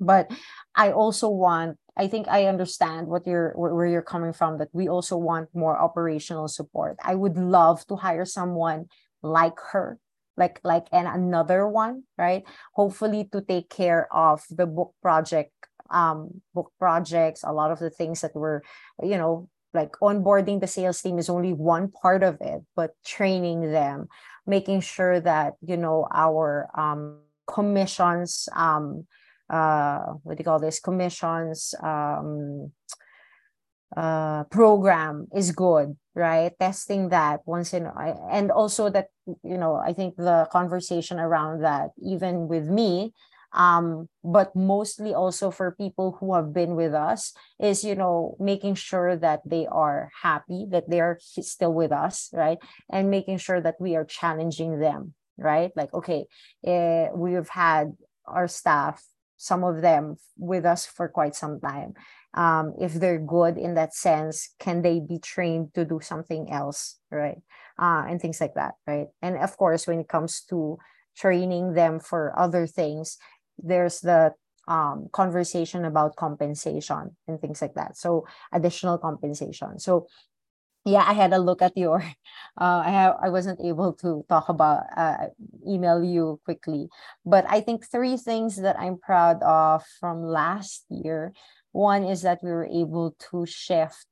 but i also want i think i understand what you're where, you're coming from that we also want more operational support. I would love to hire someone like her like like and another one right? Hopefully to take care of the book project um book projects a lot of the things that we're you know like onboarding the sales team is only one part of it but training them making sure that you know our um commissions um uh what do you call this? Commissions um uh program is good right? Testing that once in and also that you know i think the conversation around that even with me um but mostly also for people who have been with us is you know making sure that they are happy that they are still with us right? And making sure that we are challenging them right? Like okay eh, we've had our staff some of them with us for quite some time. Um, if they're good in that sense, can they be trained to do something else, right? Uh, and things like that, right? And of course, when it comes to training them for other things, there's the um, conversation about compensation and things like that. So additional compensation. So yeah i had a look at your uh i have i wasn't able to talk about uh email you quickly. But i think three things that i'm proud of from last year. One is that we were able to shift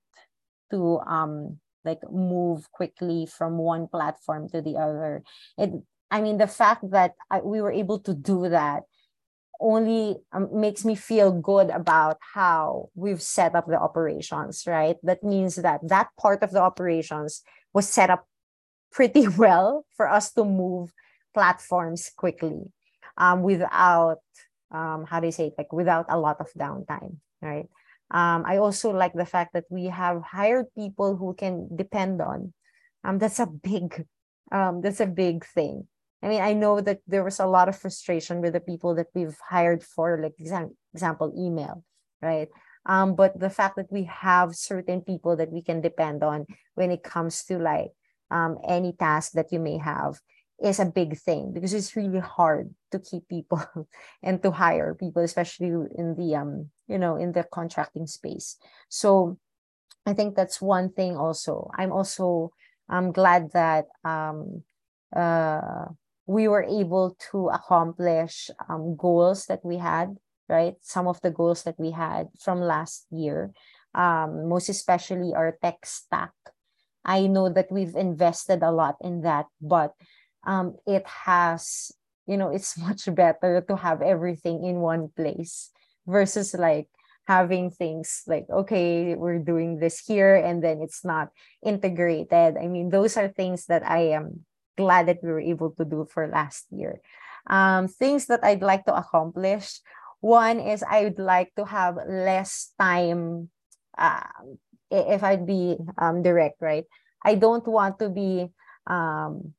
to um like move quickly from one platform to the other. It i mean the fact that I, we were able to do that only um, makes me feel good about how we've set up the operations right? That means that that part of the operations was set up pretty well for us to move platforms quickly um, without um, how do you say it? Like without a lot of downtime right? Um, i also like the fact that we have hired people who can depend on um, that's a big um, that's a big thing I mean, I know that there was a lot of frustration with the people that we've hired for, like exam- example, email, right? Um, but the fact that we have certain people that we can depend on when it comes to like um, any task that you may have is a big thing because it's really hard to keep people and to hire people, especially in the um, you know, in the contracting space. So I think that's one thing. Also, I'm also I'm glad that um, uh we were able to accomplish um, goals that we had, right? Some of the goals that we had from last year, um, most especially our tech stack. I know that we've invested a lot in that, but um, it has, you know, it's much better to have everything in one place versus like having things like, okay, we're doing this here and then it's not integrated. I mean, those are things that I am glad that we were able to do for last year. Um, things that I'd like to accomplish. One is I would like to have less time. Uh, if I'd be um, direct, right? I don't want to be um,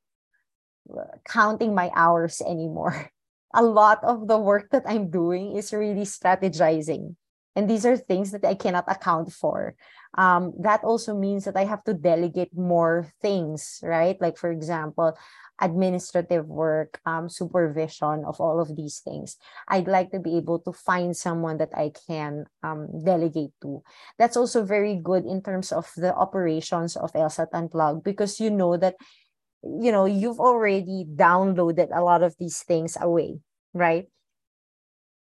counting my hours anymore. A lot of the work that I'm doing is really strategizing and these are things that I cannot account for. Um, that also means that I have to delegate more things, right? Like, for example, administrative work, um, supervision of all of these things. I'd like to be able to find someone that I can um, delegate to. That's also very good in terms of the operations of LSAT Unplugged because you know that you know you've already downloaded a lot of these things away, right?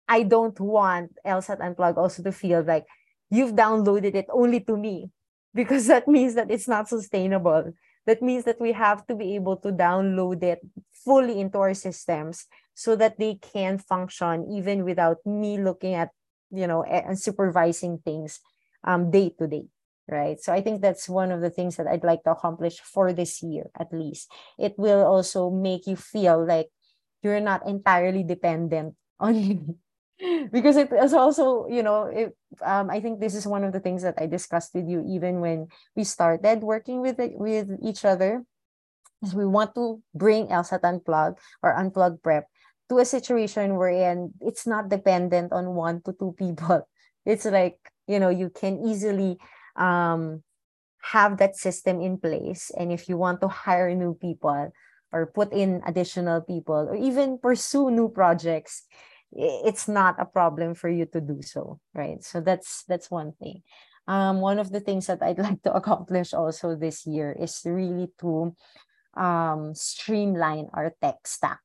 I don't want LSAT Unplugged also to feel like you've downloaded it only to me because that means that it's not sustainable. That means that we have to be able to download it fully into our systems so that they can function even without me looking at, you know, and supervising things um, day to day. Right. So I think that's one of the things that I'd like to accomplish for this year, at least. It will also make you feel like you're not entirely dependent on because it is also you know it, um, i think this is one of the things that i discussed with you even when we started working with it, with each other is we want to bring LSAT unplug or unplug prep to a situation wherein it's not dependent on one to two people. It's like you know you can easily um, have that system in place. And if you want to hire new people or put in additional people or even pursue new projects it's not a problem for you to do so right? So that's that's one thing. Um one of the things that i'd like to accomplish also this year is really to um streamline our tech stack.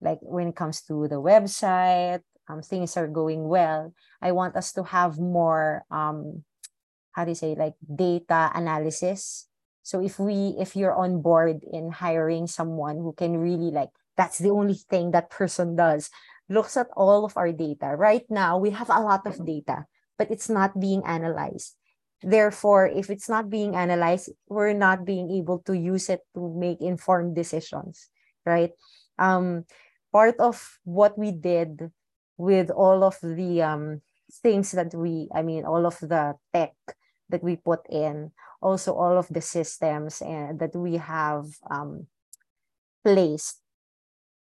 Like when it comes to the website um things are going well. I want us to have more um how do you say like data analysis. So if we if you're on board in hiring someone who can really like that's the only thing that person does looks at all of our data. Right now, we have a lot of data, but it's not being analyzed. Therefore, if it's not being analyzed, we're not being able to use it to make informed decisions, right? Um, part of what we did with all of the um, things that we, I mean, all of the tech that we put in, also all of the systems and that we have um, placed,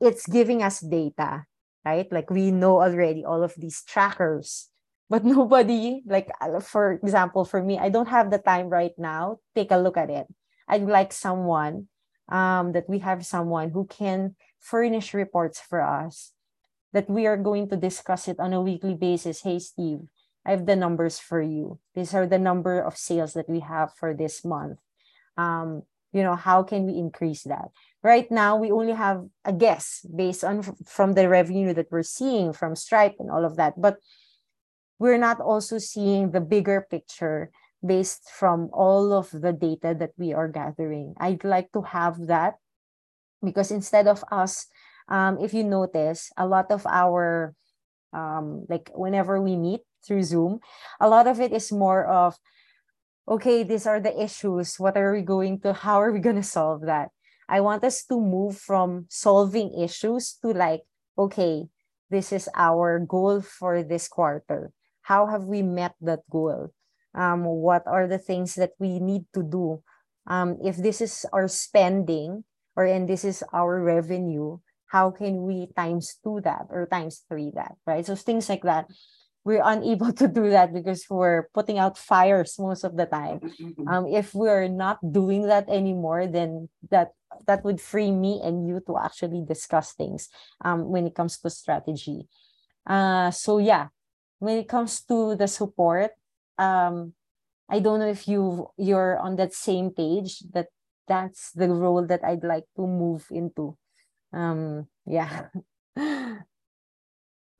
it's giving us data right? Like we know already all of these trackers, but nobody, like uh, for example, for me, I don't have the time right now. Take a look at it. I'd like someone um, that we have someone who can furnish reports for us that we are going to discuss it on a weekly basis. Hey, Steve, I have the numbers for you. These are the number of sales that we have for this month. Um, you know, how can we increase that? Right now we only have a guess based on from the revenue that we're seeing from stripe and all of that but we're not also seeing the bigger picture based from all of the data that we are gathering. I'd like to have that because instead of us um, if you notice a lot of our um, like whenever we meet through zoom a lot of it is more of okay these are the issues. What are we going to how are we going to solve that I want us to move from solving issues to like, okay, this is our goal for this quarter. How have we met that goal? Um, what are the things that we need to do? Um, if this is our spending or and this is our revenue, how can we times two that or times three that, right? So things like that we're unable to do that because we're putting out fires most of the time. Mm-hmm. Um, if we're not doing that anymore, then that that would free me and you to actually discuss things um, when it comes to strategy. Uh, so yeah, when it comes to the support, um, I don't know if you you're on that same page that that's the role that I'd like to move into. Um, yeah.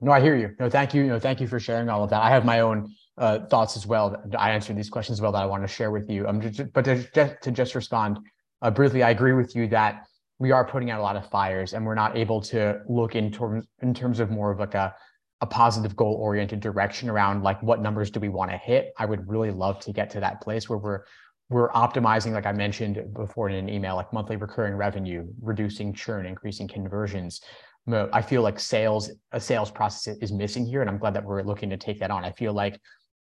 No, I hear you. No, thank you. No, thank you for sharing all of that. I have my own uh, thoughts as well. I answered these questions as well that I want to share with you. Um, just, but to just, to just respond uh, briefly, I agree with you that we are putting out a lot of fires, and we're not able to look in terms in terms of more of like a a positive goal oriented direction around like what numbers do we want to hit. I would really love to get to that place where we're we're optimizing, like I mentioned before in an email, like monthly recurring revenue, reducing churn, increasing conversions, I feel like sales, a sales process is missing here. And I'm glad that we're looking to take that on. I feel like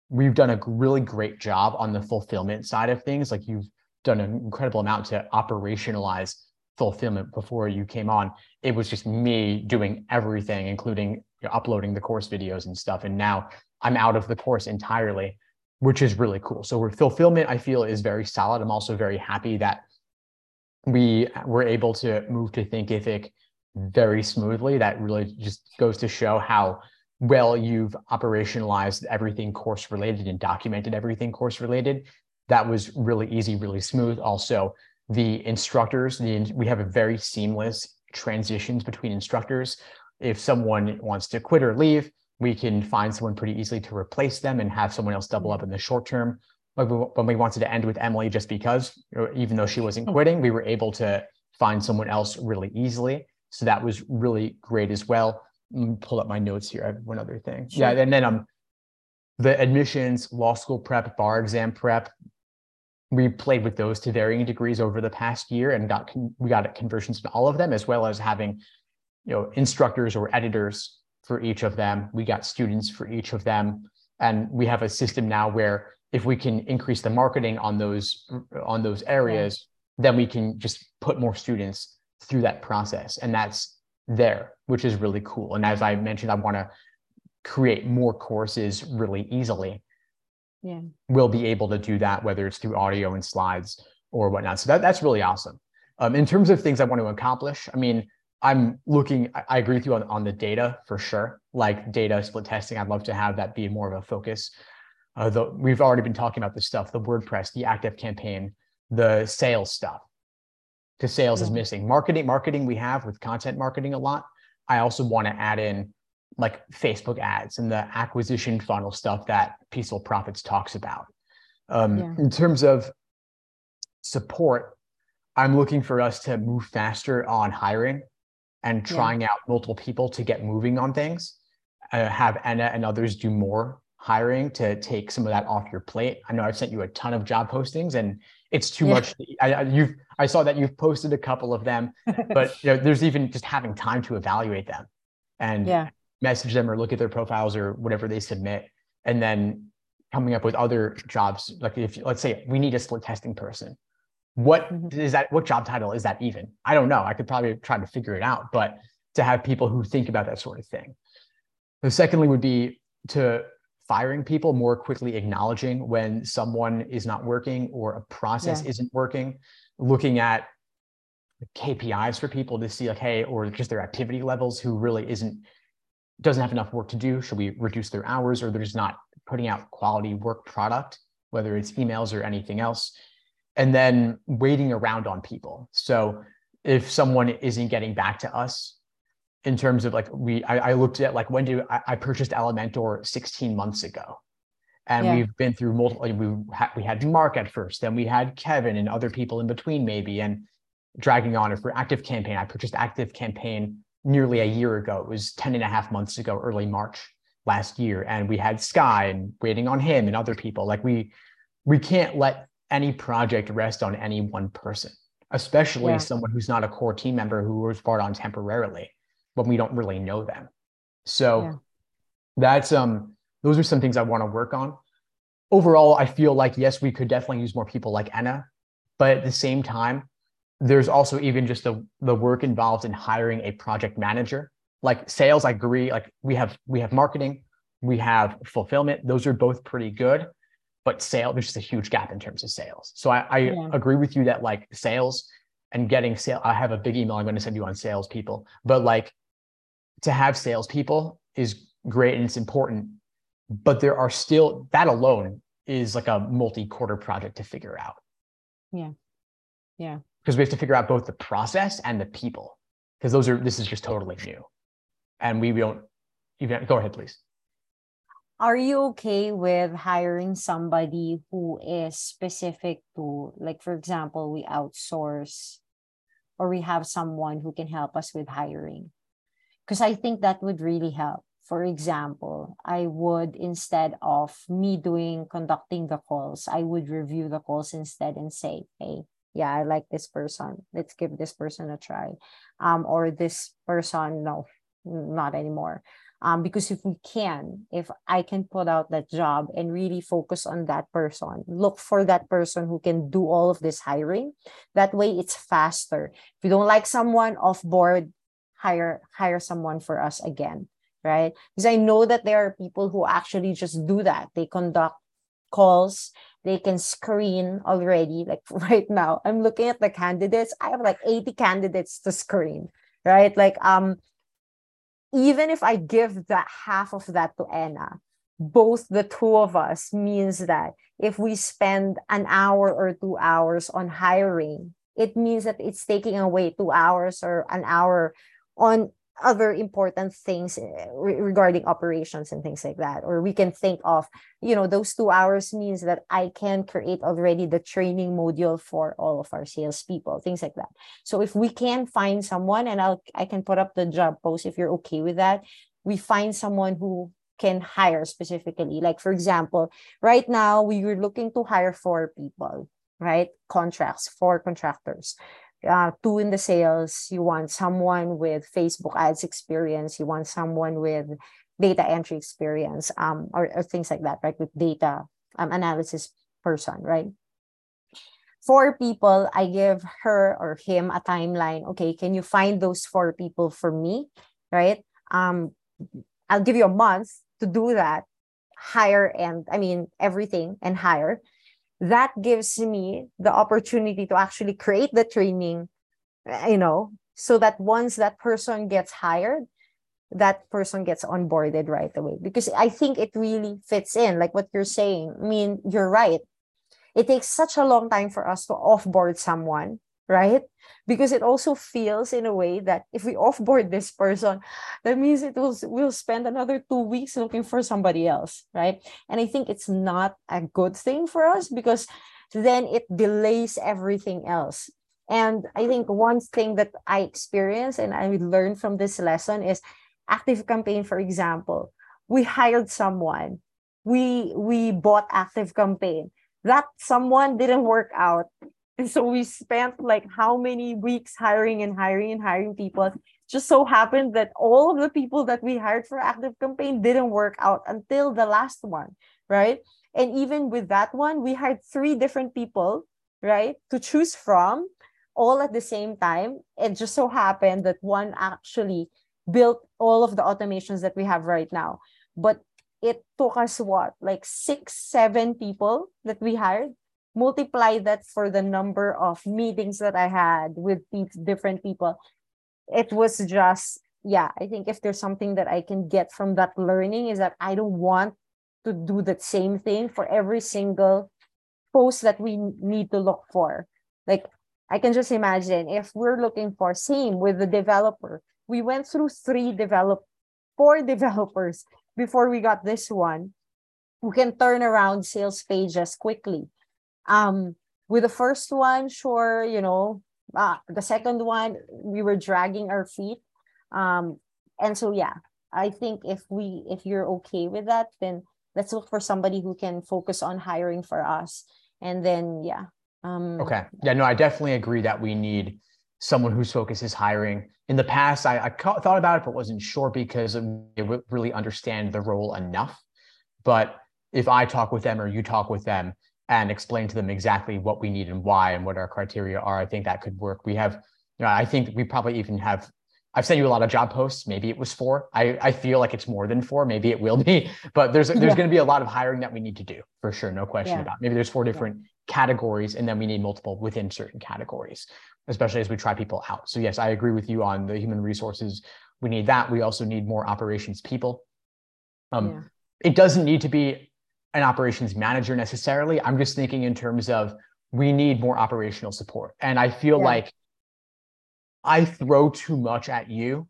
we've done a really great job on the fulfillment side of things. Like you've done an incredible amount to operationalize fulfillment before you came on. It was just me doing everything, including uploading the course videos and stuff. And now I'm out of the course entirely, which is really cool. So fulfillment, I feel, is very solid. I'm also very happy that we were able to move to Thinkific very smoothly. That really just goes to show how well you've operationalized everything course related and documented everything course related. That was really easy, really smooth. Also, the instructors, the, we have a very seamless transitions between instructors. If someone wants to quit or leave, we can find someone pretty easily to replace them and have someone else double mm. up in the short term. When we wanted to end with Emily just because, even though she wasn't oh. quitting, we were able to find someone else really easily. So that was really great as well. Pull up my notes here. I have one other thing. Sure. Yeah, and then um, the admissions, law school prep, bar exam prep. We played with those to varying degrees over the past year, and got we got conversions to all of them, as well as having, you know, instructors or editors for each of them. We got students for each of them, and we have a system now where if we can increase the marketing on those on those areas, then we can just put more students through that process, and that's there, which is really cool. And as I mentioned, I want to create more courses really easily. Yeah. We'll be able to do that, whether it's through audio and slides or whatnot. So that, that's really awesome. Um, in terms of things I want to accomplish, I mean, I'm looking, I agree with you on, on the data for sure. Like data split testing, I'd love to have that be more of a focus. Uh, the, we've already been talking about this stuff, the WordPress, the ActiveCampaign, the sales stuff because sales is missing. Marketing, marketing we have with content marketing a lot. I also want to add in like Facebook ads and the acquisition funnel stuff that Peaceful Profits talks about. Um, yeah. In terms of support, I'm looking for us to move faster on hiring and trying yeah. out multiple people to get moving on things. Uh, have Anna and others do more hiring to take some of that off your plate. I know I've sent you a ton of job postings and it's too yeah. much. I, I, you've I saw that you've posted a couple of them, but you know, there's even just having time to evaluate them and yeah. message them or look at their profiles or whatever they submit, and then coming up with other jobs. Like if let's say we need a split testing person, what mm-hmm. is that? What job title is that even? I don't know. I could probably try to figure it out, but to have people who think about that sort of thing. The secondly would be to firing people more quickly acknowledging when someone is not working or a process yeah. isn't working looking at KPIs for people to see like, hey, or just their activity levels who really isn't doesn't have enough work to do. Should we reduce their hours or they're just not putting out quality work product, whether it's emails or anything else? And then waiting around on people. So if someone isn't getting back to us in terms of like we I, I looked at like when do I, I purchased Elementor 16 months ago. And yeah. we've been through multiple we had we had mark at first then we had kevin and other people in between maybe and dragging on it for ActiveCampaign. I purchased ActiveCampaign nearly a year ago. It was 10 and a half months ago early march last year. And we had sky and waiting on him and other people. Like we we can't let any project rest on any one person especially yeah. someone who's not a core team member who was brought on temporarily when we don't really know them so yeah. that's um those are some things I want to work on. Overall, I feel like, yes, we could definitely use more people like Anna, but at the same time, there's also even just the, the work involved in hiring a project manager. Like sales, I agree. Like we have we have marketing, we have fulfillment. Those are both pretty good, but sale there's just a huge gap in terms of sales. So I, I yeah. agree with you that like sales and getting sale. I have a big email I'm going to send you on sales people, but like to have salespeople is great and it's important but there are still that alone is like a multi-quarter project to figure out. Yeah. Yeah. Because we have to figure out both the process and the people. Because those are this is just totally new. And we don't even go ahead, please. Are you okay with hiring somebody who is specific to, like, for example, we outsource or we have someone who can help us with hiring? Because I think that would really help for example, I would instead of me doing conducting the calls, I would review the calls instead and say, hey, yeah, I like this person. Let's give this person a try. Um, or this person, no, not anymore. Um, because if we can, if I can put out that job and really focus on that person, look for that person who can do all of this hiring. That way it's faster. If you don't like someone off board, hire hire someone for us again right? Because I know that there are people who actually just do that. They conduct calls, they can screen already. Like right now, I'm looking at the candidates. I have like 80 candidates to screen, right? Like, um, even if I give that half of that to Anna, both the two of us means that if we spend an hour or two hours on hiring, it means that it's taking away two hours or an hour on other important things eh, re- regarding operations and things like that or we can think of you know those two hours means that i can create already the training module for all of our salespeople things like that. So if we can find someone and i'll i can put up the job post if you're okay with that we find someone who can hire specifically. Like for example right now we were looking to hire four people right? Contracts for contractors uh, two in the sales. You want someone with facebook ads experience. You want someone with data entry experience um, or, or things like that right? With data um, analysis person right? Four people i give her or him a timeline. Okay can you find those four people for me right? Um i'll give you a month to do that hire and i mean everything and hire that gives me the opportunity to actually create the training eh, you know so that once that person gets hired that person gets onboarded right away. Because i think it really fits in like what you're saying. I mean you're right. It takes such a long time for us to offboard someone right? Because it also feels in a way that if we offboard this person, that means it will we'll spend another two weeks looking for somebody else, right? And I think it's not a good thing for us because then it delays everything else. And I think one thing that I experienced and I learned from this lesson is ActiveCampaign, for example. We hired someone, we we bought ActiveCampaign. That someone didn't work out and so we spent like how many weeks hiring and hiring and hiring people. Just so happened that all of the people that we hired for ActiveCampaign didn't work out until the last one, right? And even with that one, we hired three different people, right, to choose from all at the same time. It just so happened that one actually built all of the automations that we have right now. But it took us what, like six, seven people that we hired multiply that for the number of meetings that I had with different people, it was just, yeah, I think if there's something that I can get from that learning is that I don't want to do the same thing for every single post that we need to look for. Like, I can just imagine if we're looking for same with the developer, we went through three develop, four developers before we got this one. We can turn around sales pages quickly um, with the first one, sure, you know, uh, the second one, we were dragging our feet. Um, and so, yeah, I think if we, if you're okay with that, then let's look for somebody who can focus on hiring for us. And then, yeah. Um, okay. Yeah, no, I definitely agree that we need someone whose focus is hiring. In the past, I, I ca- thought about it, but wasn't sure because it really understand the role enough. But if I talk with them or you talk with them, and explain to them exactly what we need and why and what our criteria are. I think that could work. We have, you know, I think we probably even have. I've sent you a lot of job posts. Maybe it was four. I, I feel like it's more than four. Maybe it will be, but there's there's yeah. going to be a lot of hiring that we need to do for sure. No question yeah. about. It. Maybe there's four different yeah. categories, and then we need multiple within certain categories, especially as we try people out. So yes, I agree with you on the human resources. We need that. We also need more operations people. Um, It doesn't need to be an operations manager necessarily. I'm just thinking in terms of we need more operational support. And I feel yeah. like I throw too much at you.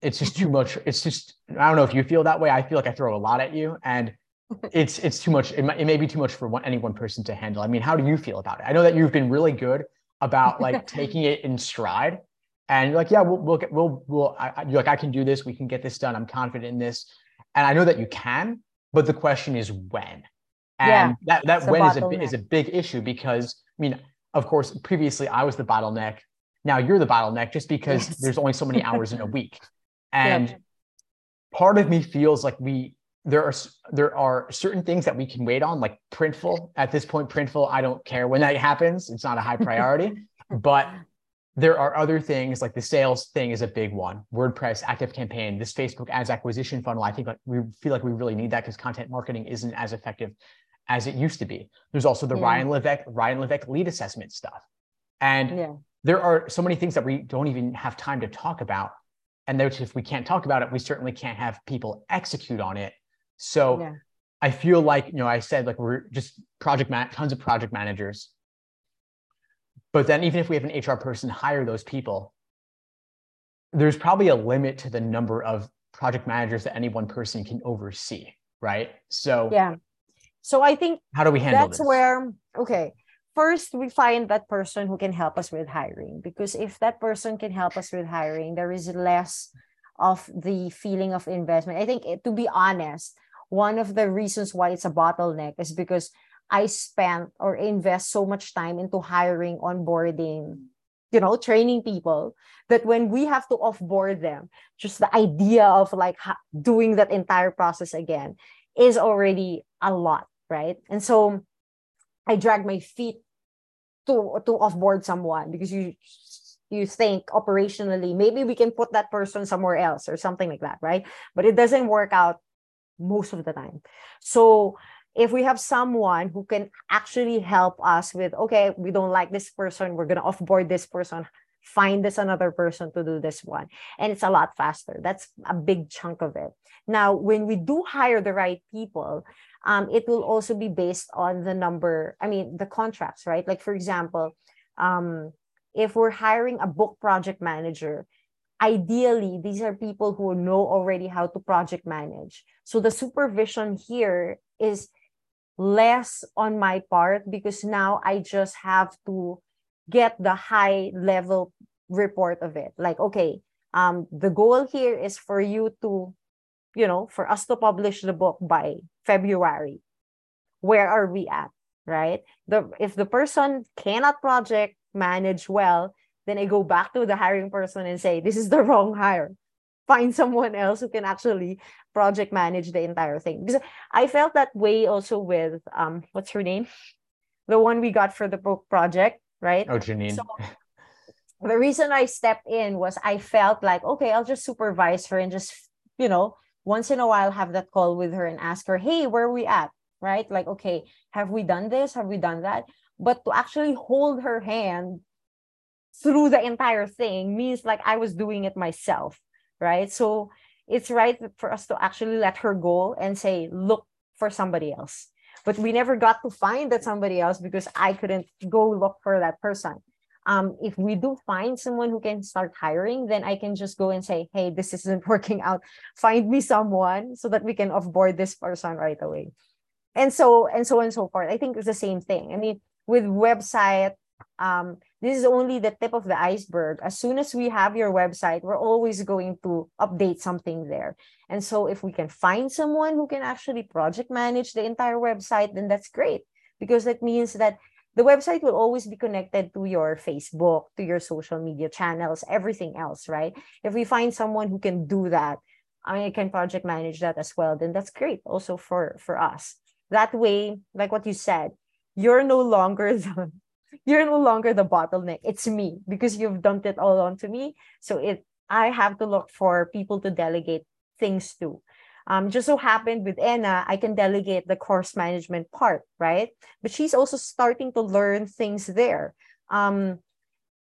It's just too much. It's just, I don't know if you feel that way. I feel like I throw a lot at you and it's, it's too much. It, might, it may be too much for one, any one person to handle. I mean, how do you feel about it? I know that you've been really good about like taking it in stride and you're like, yeah, we'll, we'll get, we'll, we'll, I, you're like, I can do this. We can get this done. I'm confident in this. And I know that you can, but the question is when. And yeah, that, that when is a, is a big issue because, I mean, of course, previously I was the bottleneck. Now you're the bottleneck just because yes. there's only so many hours in a week. And yeah. part of me feels like we, there are there are certain things that we can wait on, like Printful. At this point, Printful, I don't care when that happens. It's not a high priority. but there are other things like the sales thing is a big one. WordPress, ActiveCampaign, this Facebook ads acquisition funnel. I think like we feel like we really need that because content marketing isn't as effective as it used to be. There's also the Yeah. Ryan Levesque, Ryan Levesque lead assessment stuff. And Yeah. there are so many things that we don't even have time to talk about. And if we can't talk about it, we certainly can't have people execute on it. So Yeah. I feel like, you know, I said like we're just project man, tons of project managers. But then even if we have an HR person hire those people, there's probably a limit to the number of project managers that any one person can oversee, right? So Yeah. So I think how do we handle that's this? where okay first we find that person who can help us with hiring because if that person can help us with hiring there is less of the feeling of investment i think eh, to be honest one of the reasons why it's a bottleneck is because i spent or invest so much time into hiring onboarding you know training people that when we have to offboard them just the idea of like doing that entire process again is already a lot right? And so i drag my feet to to offboard someone because you you think operationally maybe we can put that person somewhere else or something like that right? But it doesn't work out most of the time. So if we have someone who can actually help us with okay we don't like this person we're going to offboard this person find this another person to do this one. And it's a lot faster. That's a big chunk of it. Now when we do hire the right people um, it will also be based on the number i mean the contracts right? Like for example um, if we're hiring a book project manager ideally these are people who know already how to project manage. So the supervision here is less on my part because now i just have to get the high level report of it. Like okay um the goal here is for you to you know for us to publish the book by february. Where are we at right? The if the person cannot project manage well then i go back to the hiring person and say this is the wrong hire find someone else who can actually project manage the entire thing because i felt that way also with um what's her name the one we got for the book project right Oh, Janine. so the reason I stepped in was I felt like, okay, I'll just supervise her and just, you know, once in a while have that call with her and ask her, hey, where are we at? Right? Like, okay, have we done this? Have we done that? But to actually hold her hand through the entire thing means like I was doing it myself. Right. So it's right for us to actually let her go and say, look for somebody else. But we never got to find that somebody else because I couldn't go look for that person um, if we do find someone who can start hiring, then I can just go and say, hey, this isn't working out. Find me someone so that we can offboard this person right away. And so and so and so forth. I think it's the same thing. I mean, with website, um, this is only the tip of the iceberg. As soon as we have your website, we're always going to update something there. And so if we can find someone who can actually project manage the entire website, then that's great because that means that the website will always be connected to your Facebook, to your social media channels, everything else, right? If we find someone who can do that, I mean can project manage that as well, then that's great also for for us. That way, like what you said, you're no longer the you're no longer the bottleneck. It's me because you've dumped it all onto me. So it I have to look for people to delegate things to. Um, just so happened with Anna, I can delegate the course management part, right? But she's also starting to learn things there. Um,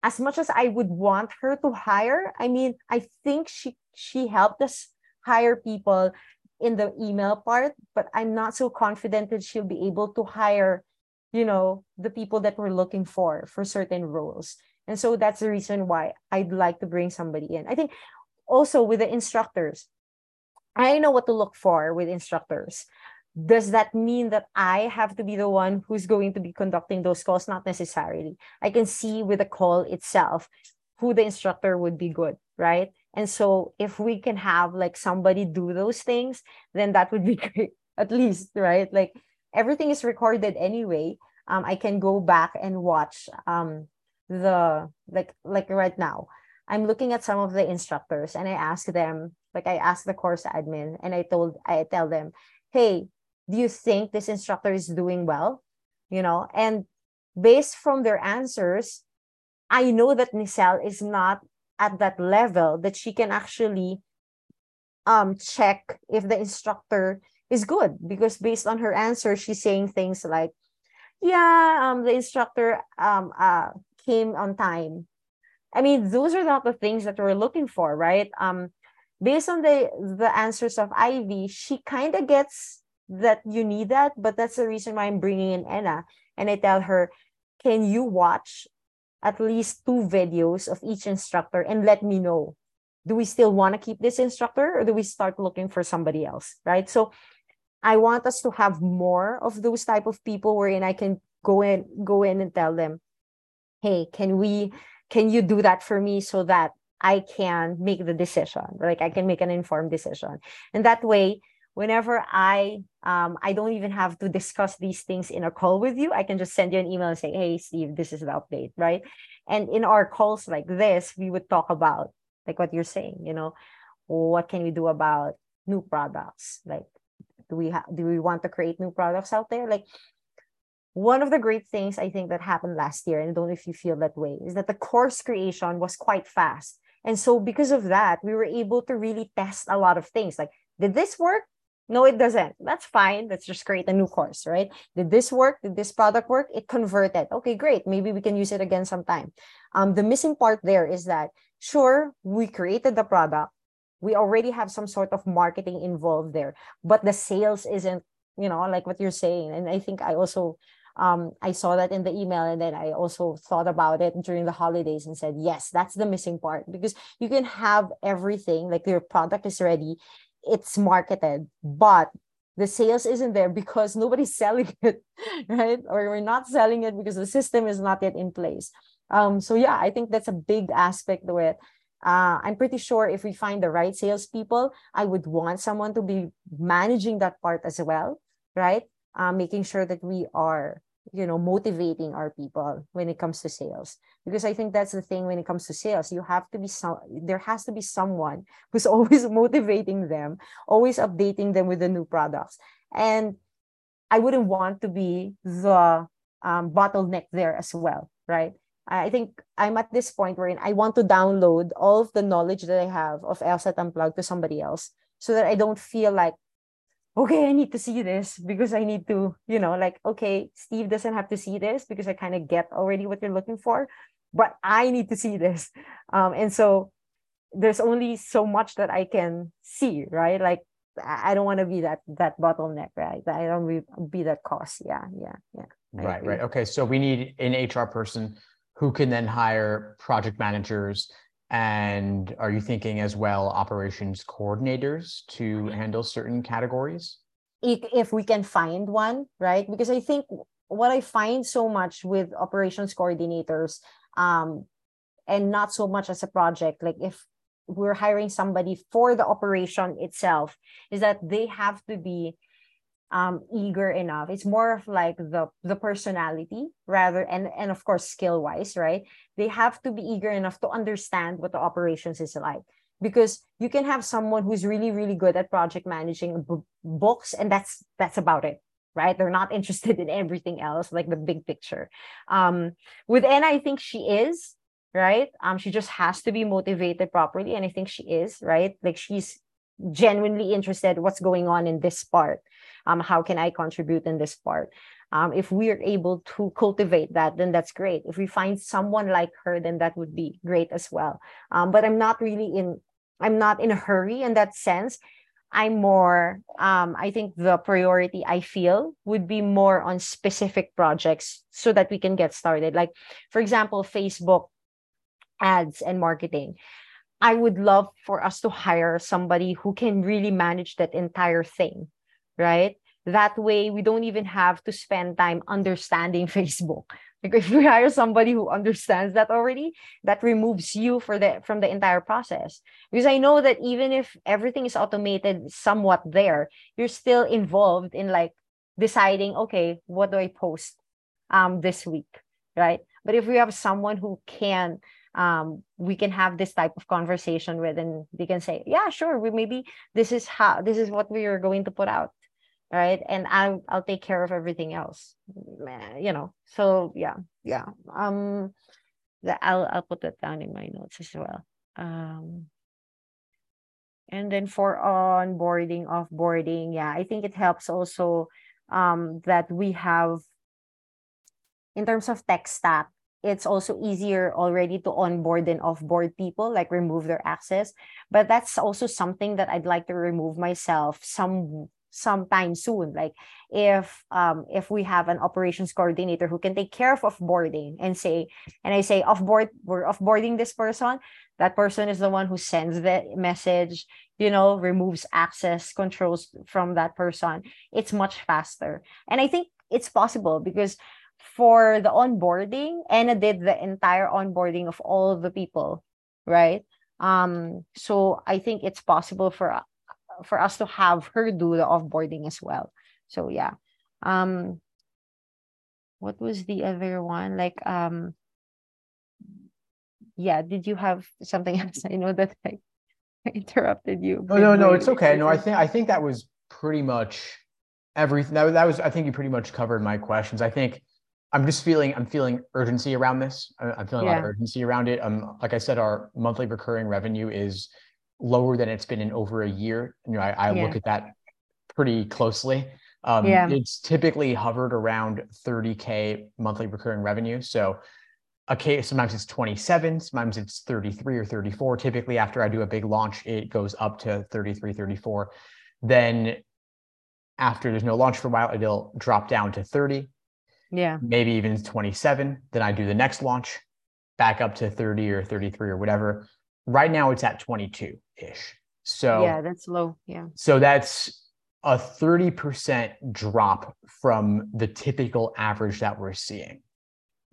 as much as I would want her to hire, I mean, I think she she helped us hire people in the email part, but I'm not so confident that she'll be able to hire, you know, the people that we're looking for for certain roles. And so that's the reason why I'd like to bring somebody in. I think also with the instructors, I know what to look for with instructors. Does that mean that I have to be the one who's going to be conducting those calls? Not necessarily. I can see with the call itself who the instructor would be good, right? And so if we can have like somebody do those things, then that would be great, at least, right? Like everything is recorded anyway. Um, I can go back and watch um the like like right now. I'm looking at some of the instructors and I ask them, like I ask the course admin and I told I tell them, hey, do you think this instructor is doing well? You know, and based from their answers, I know that Nicelle is not at that level that she can actually um check if the instructor is good because based on her answer she's saying things like yeah um the instructor um uh came on time. I mean those are not the things that we're looking for right? Um based on the the answers of ivy she kind of gets that you need that but that's the reason why i'm bringing in enna and i tell her can you watch at least two videos of each instructor and let me know? Do we still want to keep this instructor or do we start looking for somebody else? Right? So i want us to have more of those type of people wherein i can go in go in and tell them hey can we can you do that for me so that i can make the decision like i can make an informed decision and that way whenever I um I don't even have to discuss these things in a call with you. I can just send you an email and say, "Hey, Steve, this is the update," right? And in our calls like this, we would talk about like what you're saying. You know, what can we do about new products? Like, do we have do we want to create new products out there? Like, one of the great things I think that happened last year, and I don't know if you feel that way, is that the course creation was quite fast. And so because of that, we were able to really test a lot of things. Like, did this work? No, it doesn't. That's fine. Let's just create a new course, right? Did this work? Did this product work? It converted. Okay, great. Maybe we can use it again sometime. Um, the missing part there is that, sure, we created the product. We already have some sort of marketing involved there, but the sales isn't, you know, like what you're saying. And I think I also um, I saw that in the email and then I also thought about it during the holidays and said, yes, that's the missing part because you can have everything, like your product is ready it's marketed, but the sales isn't there because nobody's selling it, right? Or we're not selling it because the system is not yet in place. Um, so yeah, I think that's a big aspect to it. Uh, I'm pretty sure if we find the right salespeople, I would want someone to be managing that part as well, right? Uh, making sure that we are you know motivating our people when it comes to sales. Because i think that's the thing when it comes to sales you have to be some there has to be someone who's always motivating them always updating them with the new products. And i wouldn't want to be the um, bottleneck there as well right I think I'm at this point where I want to download all of the knowledge that I have of LSAT Unplugged to somebody else so that I don't feel like okay, I need to see this because I need to, you know, like, okay, Steve doesn't have to see this because I kind of get already what you're looking for, but I need to see this. Um, and so there's only so much that I can see, right? Like, I don't want to be that that bottleneck, right? I don't be, be that cost. Yeah, yeah, yeah. right, right. Okay, so we need an HR person who can then hire project managers and are you thinking as well operations coordinators to handle certain categories? If we can find one, right? Because I think what I find so much with operations coordinators, um, and not so much as a project, like if we're hiring somebody for the operation itself, is that they have to be um eager enough. It's more of like the the personality rather and and of course skill wise right? They have to be eager enough to understand what the operations is like. Because you can have someone who's really really good at project managing b- books and that's that's about it right? They're not interested in everything else like the big picture. Um with Enna I think she is right? Um she just has to be motivated properly and I think she is right? Like she's genuinely interested what's going on in this part um, how can i contribute in this part? Um, if we are able to cultivate that then that's great. If we find someone like her then that would be great as well. Um, but i'm not really in i'm not in a hurry in that sense. I'm more um, i think the priority i feel would be more on specific projects so that we can get started. Like for example facebook ads and marketing. I would love for us to hire somebody who can really manage that entire thing, right? That way, we don't even have to spend time understanding Facebook. Like if we hire somebody who understands that already, that removes you for the from the entire process. Because I know that even if everything is automated somewhat there, you're still involved in like deciding, okay, what do I post um this week, right? But if we have someone who can um, we can have this type of conversation with and they can say yeah sure we maybe this is how this is what we are going to put out right and i'll i'll take care of everything else you know so yeah yeah um The, I'll I'll put that down in my notes as well. Um, and then for onboarding, offboarding, yeah, I think it helps also um, that we have, in terms of tech stack, it's also easier already to onboard and offboard people, like remove their access. But that's also something that I'd like to remove myself some sometime soon. Like if um if we have an operations coordinator who can take care of offboarding and say and i say offboard we're offboarding this person that person is the one who sends the message you know removes access controls from that person. It's much faster. And i think it's possible because for the onboarding anna did the entire onboarding of all the people right? Um so i think it's possible for for us to have her do the offboarding as well. So yeah. Um what was the other one? Like um yeah, did you have something else? I know that I interrupted you. Oh no, no, it's okay. No, I think I think that was pretty much everything. That, that was I think you pretty much covered my questions. I think I'm just feeling I'm feeling urgency around this. I'm feeling yeah. a lot of urgency around it. Um, like I said, our monthly recurring revenue is lower than it's been in over a year. You know, I, I yeah. look at that pretty closely. Um, yeah. It's typically hovered around 30K monthly recurring revenue. So a case, sometimes it's 27, sometimes it's 33 or 34. Typically after I do a big launch, it goes up to 33, 34. Then after there's no launch for a while, it'll drop down to 30. Yeah. Maybe even 27. Then I do the next launch back up to 30 or 33 or whatever. Right now it's at 22 ish. So yeah, that's low. Yeah. So that's a 30% drop from the typical average that we're seeing.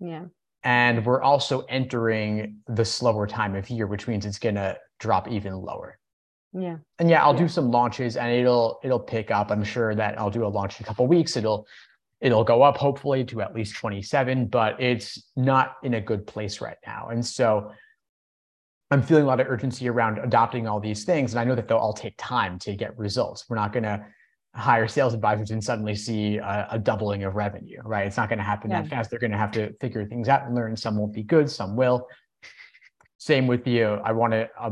Yeah. And we're also entering the slower time of year, which means it's gonna drop even lower. Yeah. And yeah, I'll yeah. do some launches and it'll it'll pick up. I'm sure that I'll do a launch in a couple weeks. It'll it'll go up hopefully to at least 27, but it's not in a good place right now. And so I'm feeling a lot of urgency around adopting all these things. And I know that they'll all take time to get results. We're not going to hire sales advisors and suddenly see a, a doubling of revenue, right? It's not going to happen yeah. that fast. They're going to have to figure things out and learn. Some won't be good, some will. Same with you. I want to uh,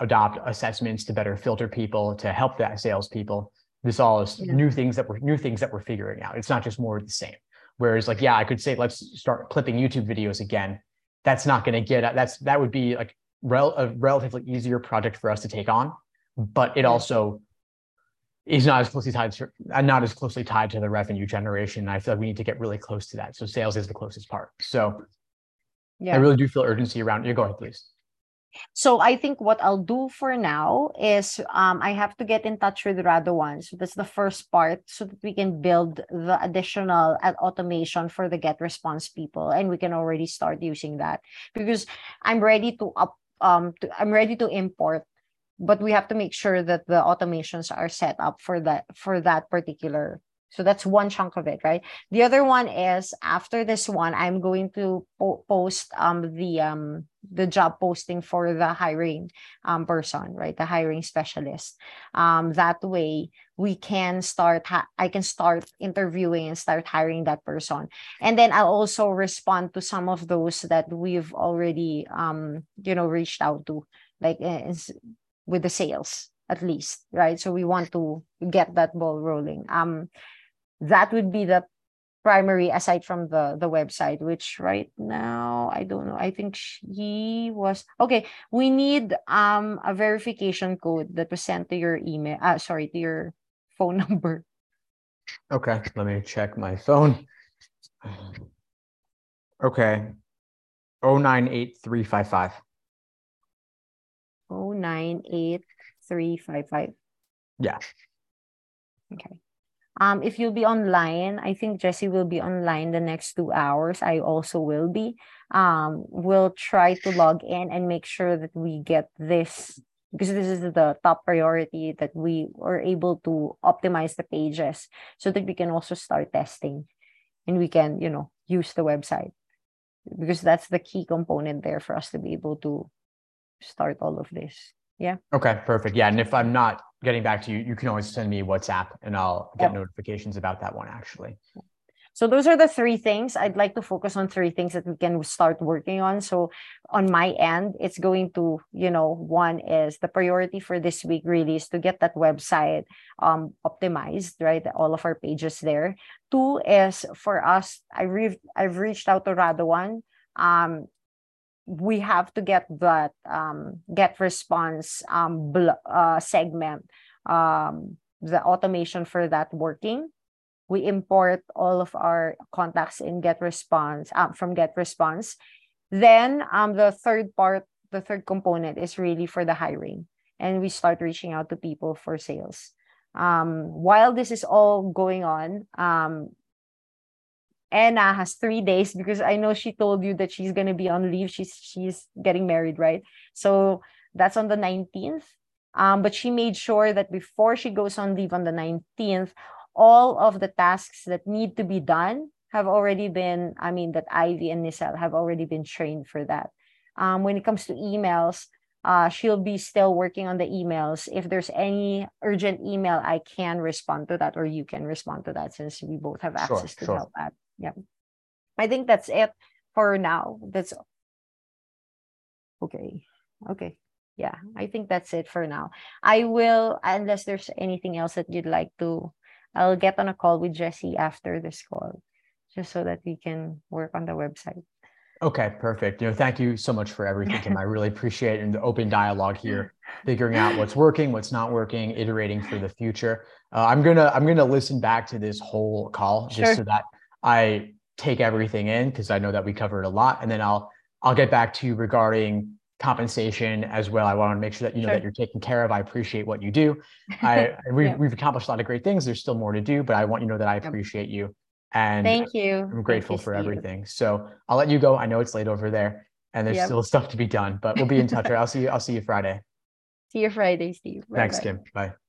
adopt assessments to better filter people to help that salespeople. This all is yeah. new things that we're new things that we're figuring out. It's not just more of the same. Whereas, like, yeah, I could say let's start clipping YouTube videos again. That's not going to get that's that would be like rel- a relatively easier project for us to take on, but it also is not as closely tied to not as closely tied to the revenue generation. I feel like we need to get really close to that. So sales is the closest part. So yeah, I really do feel urgency around. You go ahead, please. So I think what I'll do for now is um, I have to get in touch with Radovan. So that's the first part so that we can build the additional uh, automation for the GetResponse people. And we can already start using that because I'm ready to up um to, i'm ready to import but we have to make sure that the automations are set up for that for that particular so that's one chunk of it right? The other one is after this one i'm going to po- post um the um the job posting for the hiring um person right? The hiring specialist. Um that way we can start ha- i can start interviewing and start hiring that person. And then i'll also respond to some of those that we've already um you know reached out to like uh, with the sales at least right? So we want to get that ball rolling. Um that would be the primary aside from the the website which right now i don't know. I think she was okay we need um a verification code that was sent to your email uh sorry to your phone number. Okay let me check my phone. Okay. 098355 098355 yeah. Okay um, if you'll be online, I think Jesse will be online the next two hours. I also will be. Um, we'll try to log in and make sure that we get this because this is the top priority that we are able to optimize the pages so that we can also start testing and we can, you know, use the website because that's the key component there for us to be able to start all of this. Yeah. Okay, perfect. Yeah. And if I'm not getting back to you, you can always send me WhatsApp and I'll get yep. notifications about that one actually. So those are the three things. I'd like to focus on three things that we can start working on. So on my end, it's going to, you know, one is the priority for this week really is to get that website um optimized, right? All of our pages there. Two is for us, I re- I've reached out to Radovan. Um, we have to get that um, GetResponse um, bl- uh, segment um, the automation for that working. We import all of our contacts in GetResponse um, from GetResponse. Then um, the third part the third component is really for the hiring and we start reaching out to people for sales. Um, while this is all going on um, Anna has three days because I know she told you that she's gonna be on leave. She's she's getting married, right? So that's on the 19th. Um, but she made sure that before she goes on leave on the 19th, all of the tasks that need to be done have already been, I mean, that Ivy and Nisel have already been trained for that. Um, when it comes to emails, uh, she'll be still working on the emails. If there's any urgent email, I can respond to that, or you can respond to that since we both have Sure, access to sure. help that. Yeah. I think that's it for now. That's okay. Okay. Yeah, I think that's it for now. I will, unless there's anything else that you'd like to, I'll get on a call with Jesse after this call, just so that we can work on the website. Okay, perfect. You know, thank you so much for everything, Kim. I really appreciate it and the open dialogue here, figuring out what's working, what's not working, iterating for the future. Uh, I'm gonna I'm gonna listen back to this whole call just Sure. so that I take everything in because I know that we covered a lot, and then I'll I'll get back to you regarding compensation as well. I want to make sure that you know Sure. that you're taken care of. I appreciate what you do. I we, Yeah. we've accomplished a lot of great things. There's still more to do, but I want you to know that I appreciate you and Thank you. I'm grateful you, for Steve. everything. So I'll let you go. I know it's late over there and there's Yep. still stuff to be done, but we'll be in touch. I'll see you. I'll see you Friday. See you Friday, Steve. Thanks, Bye-bye. Kim. Bye.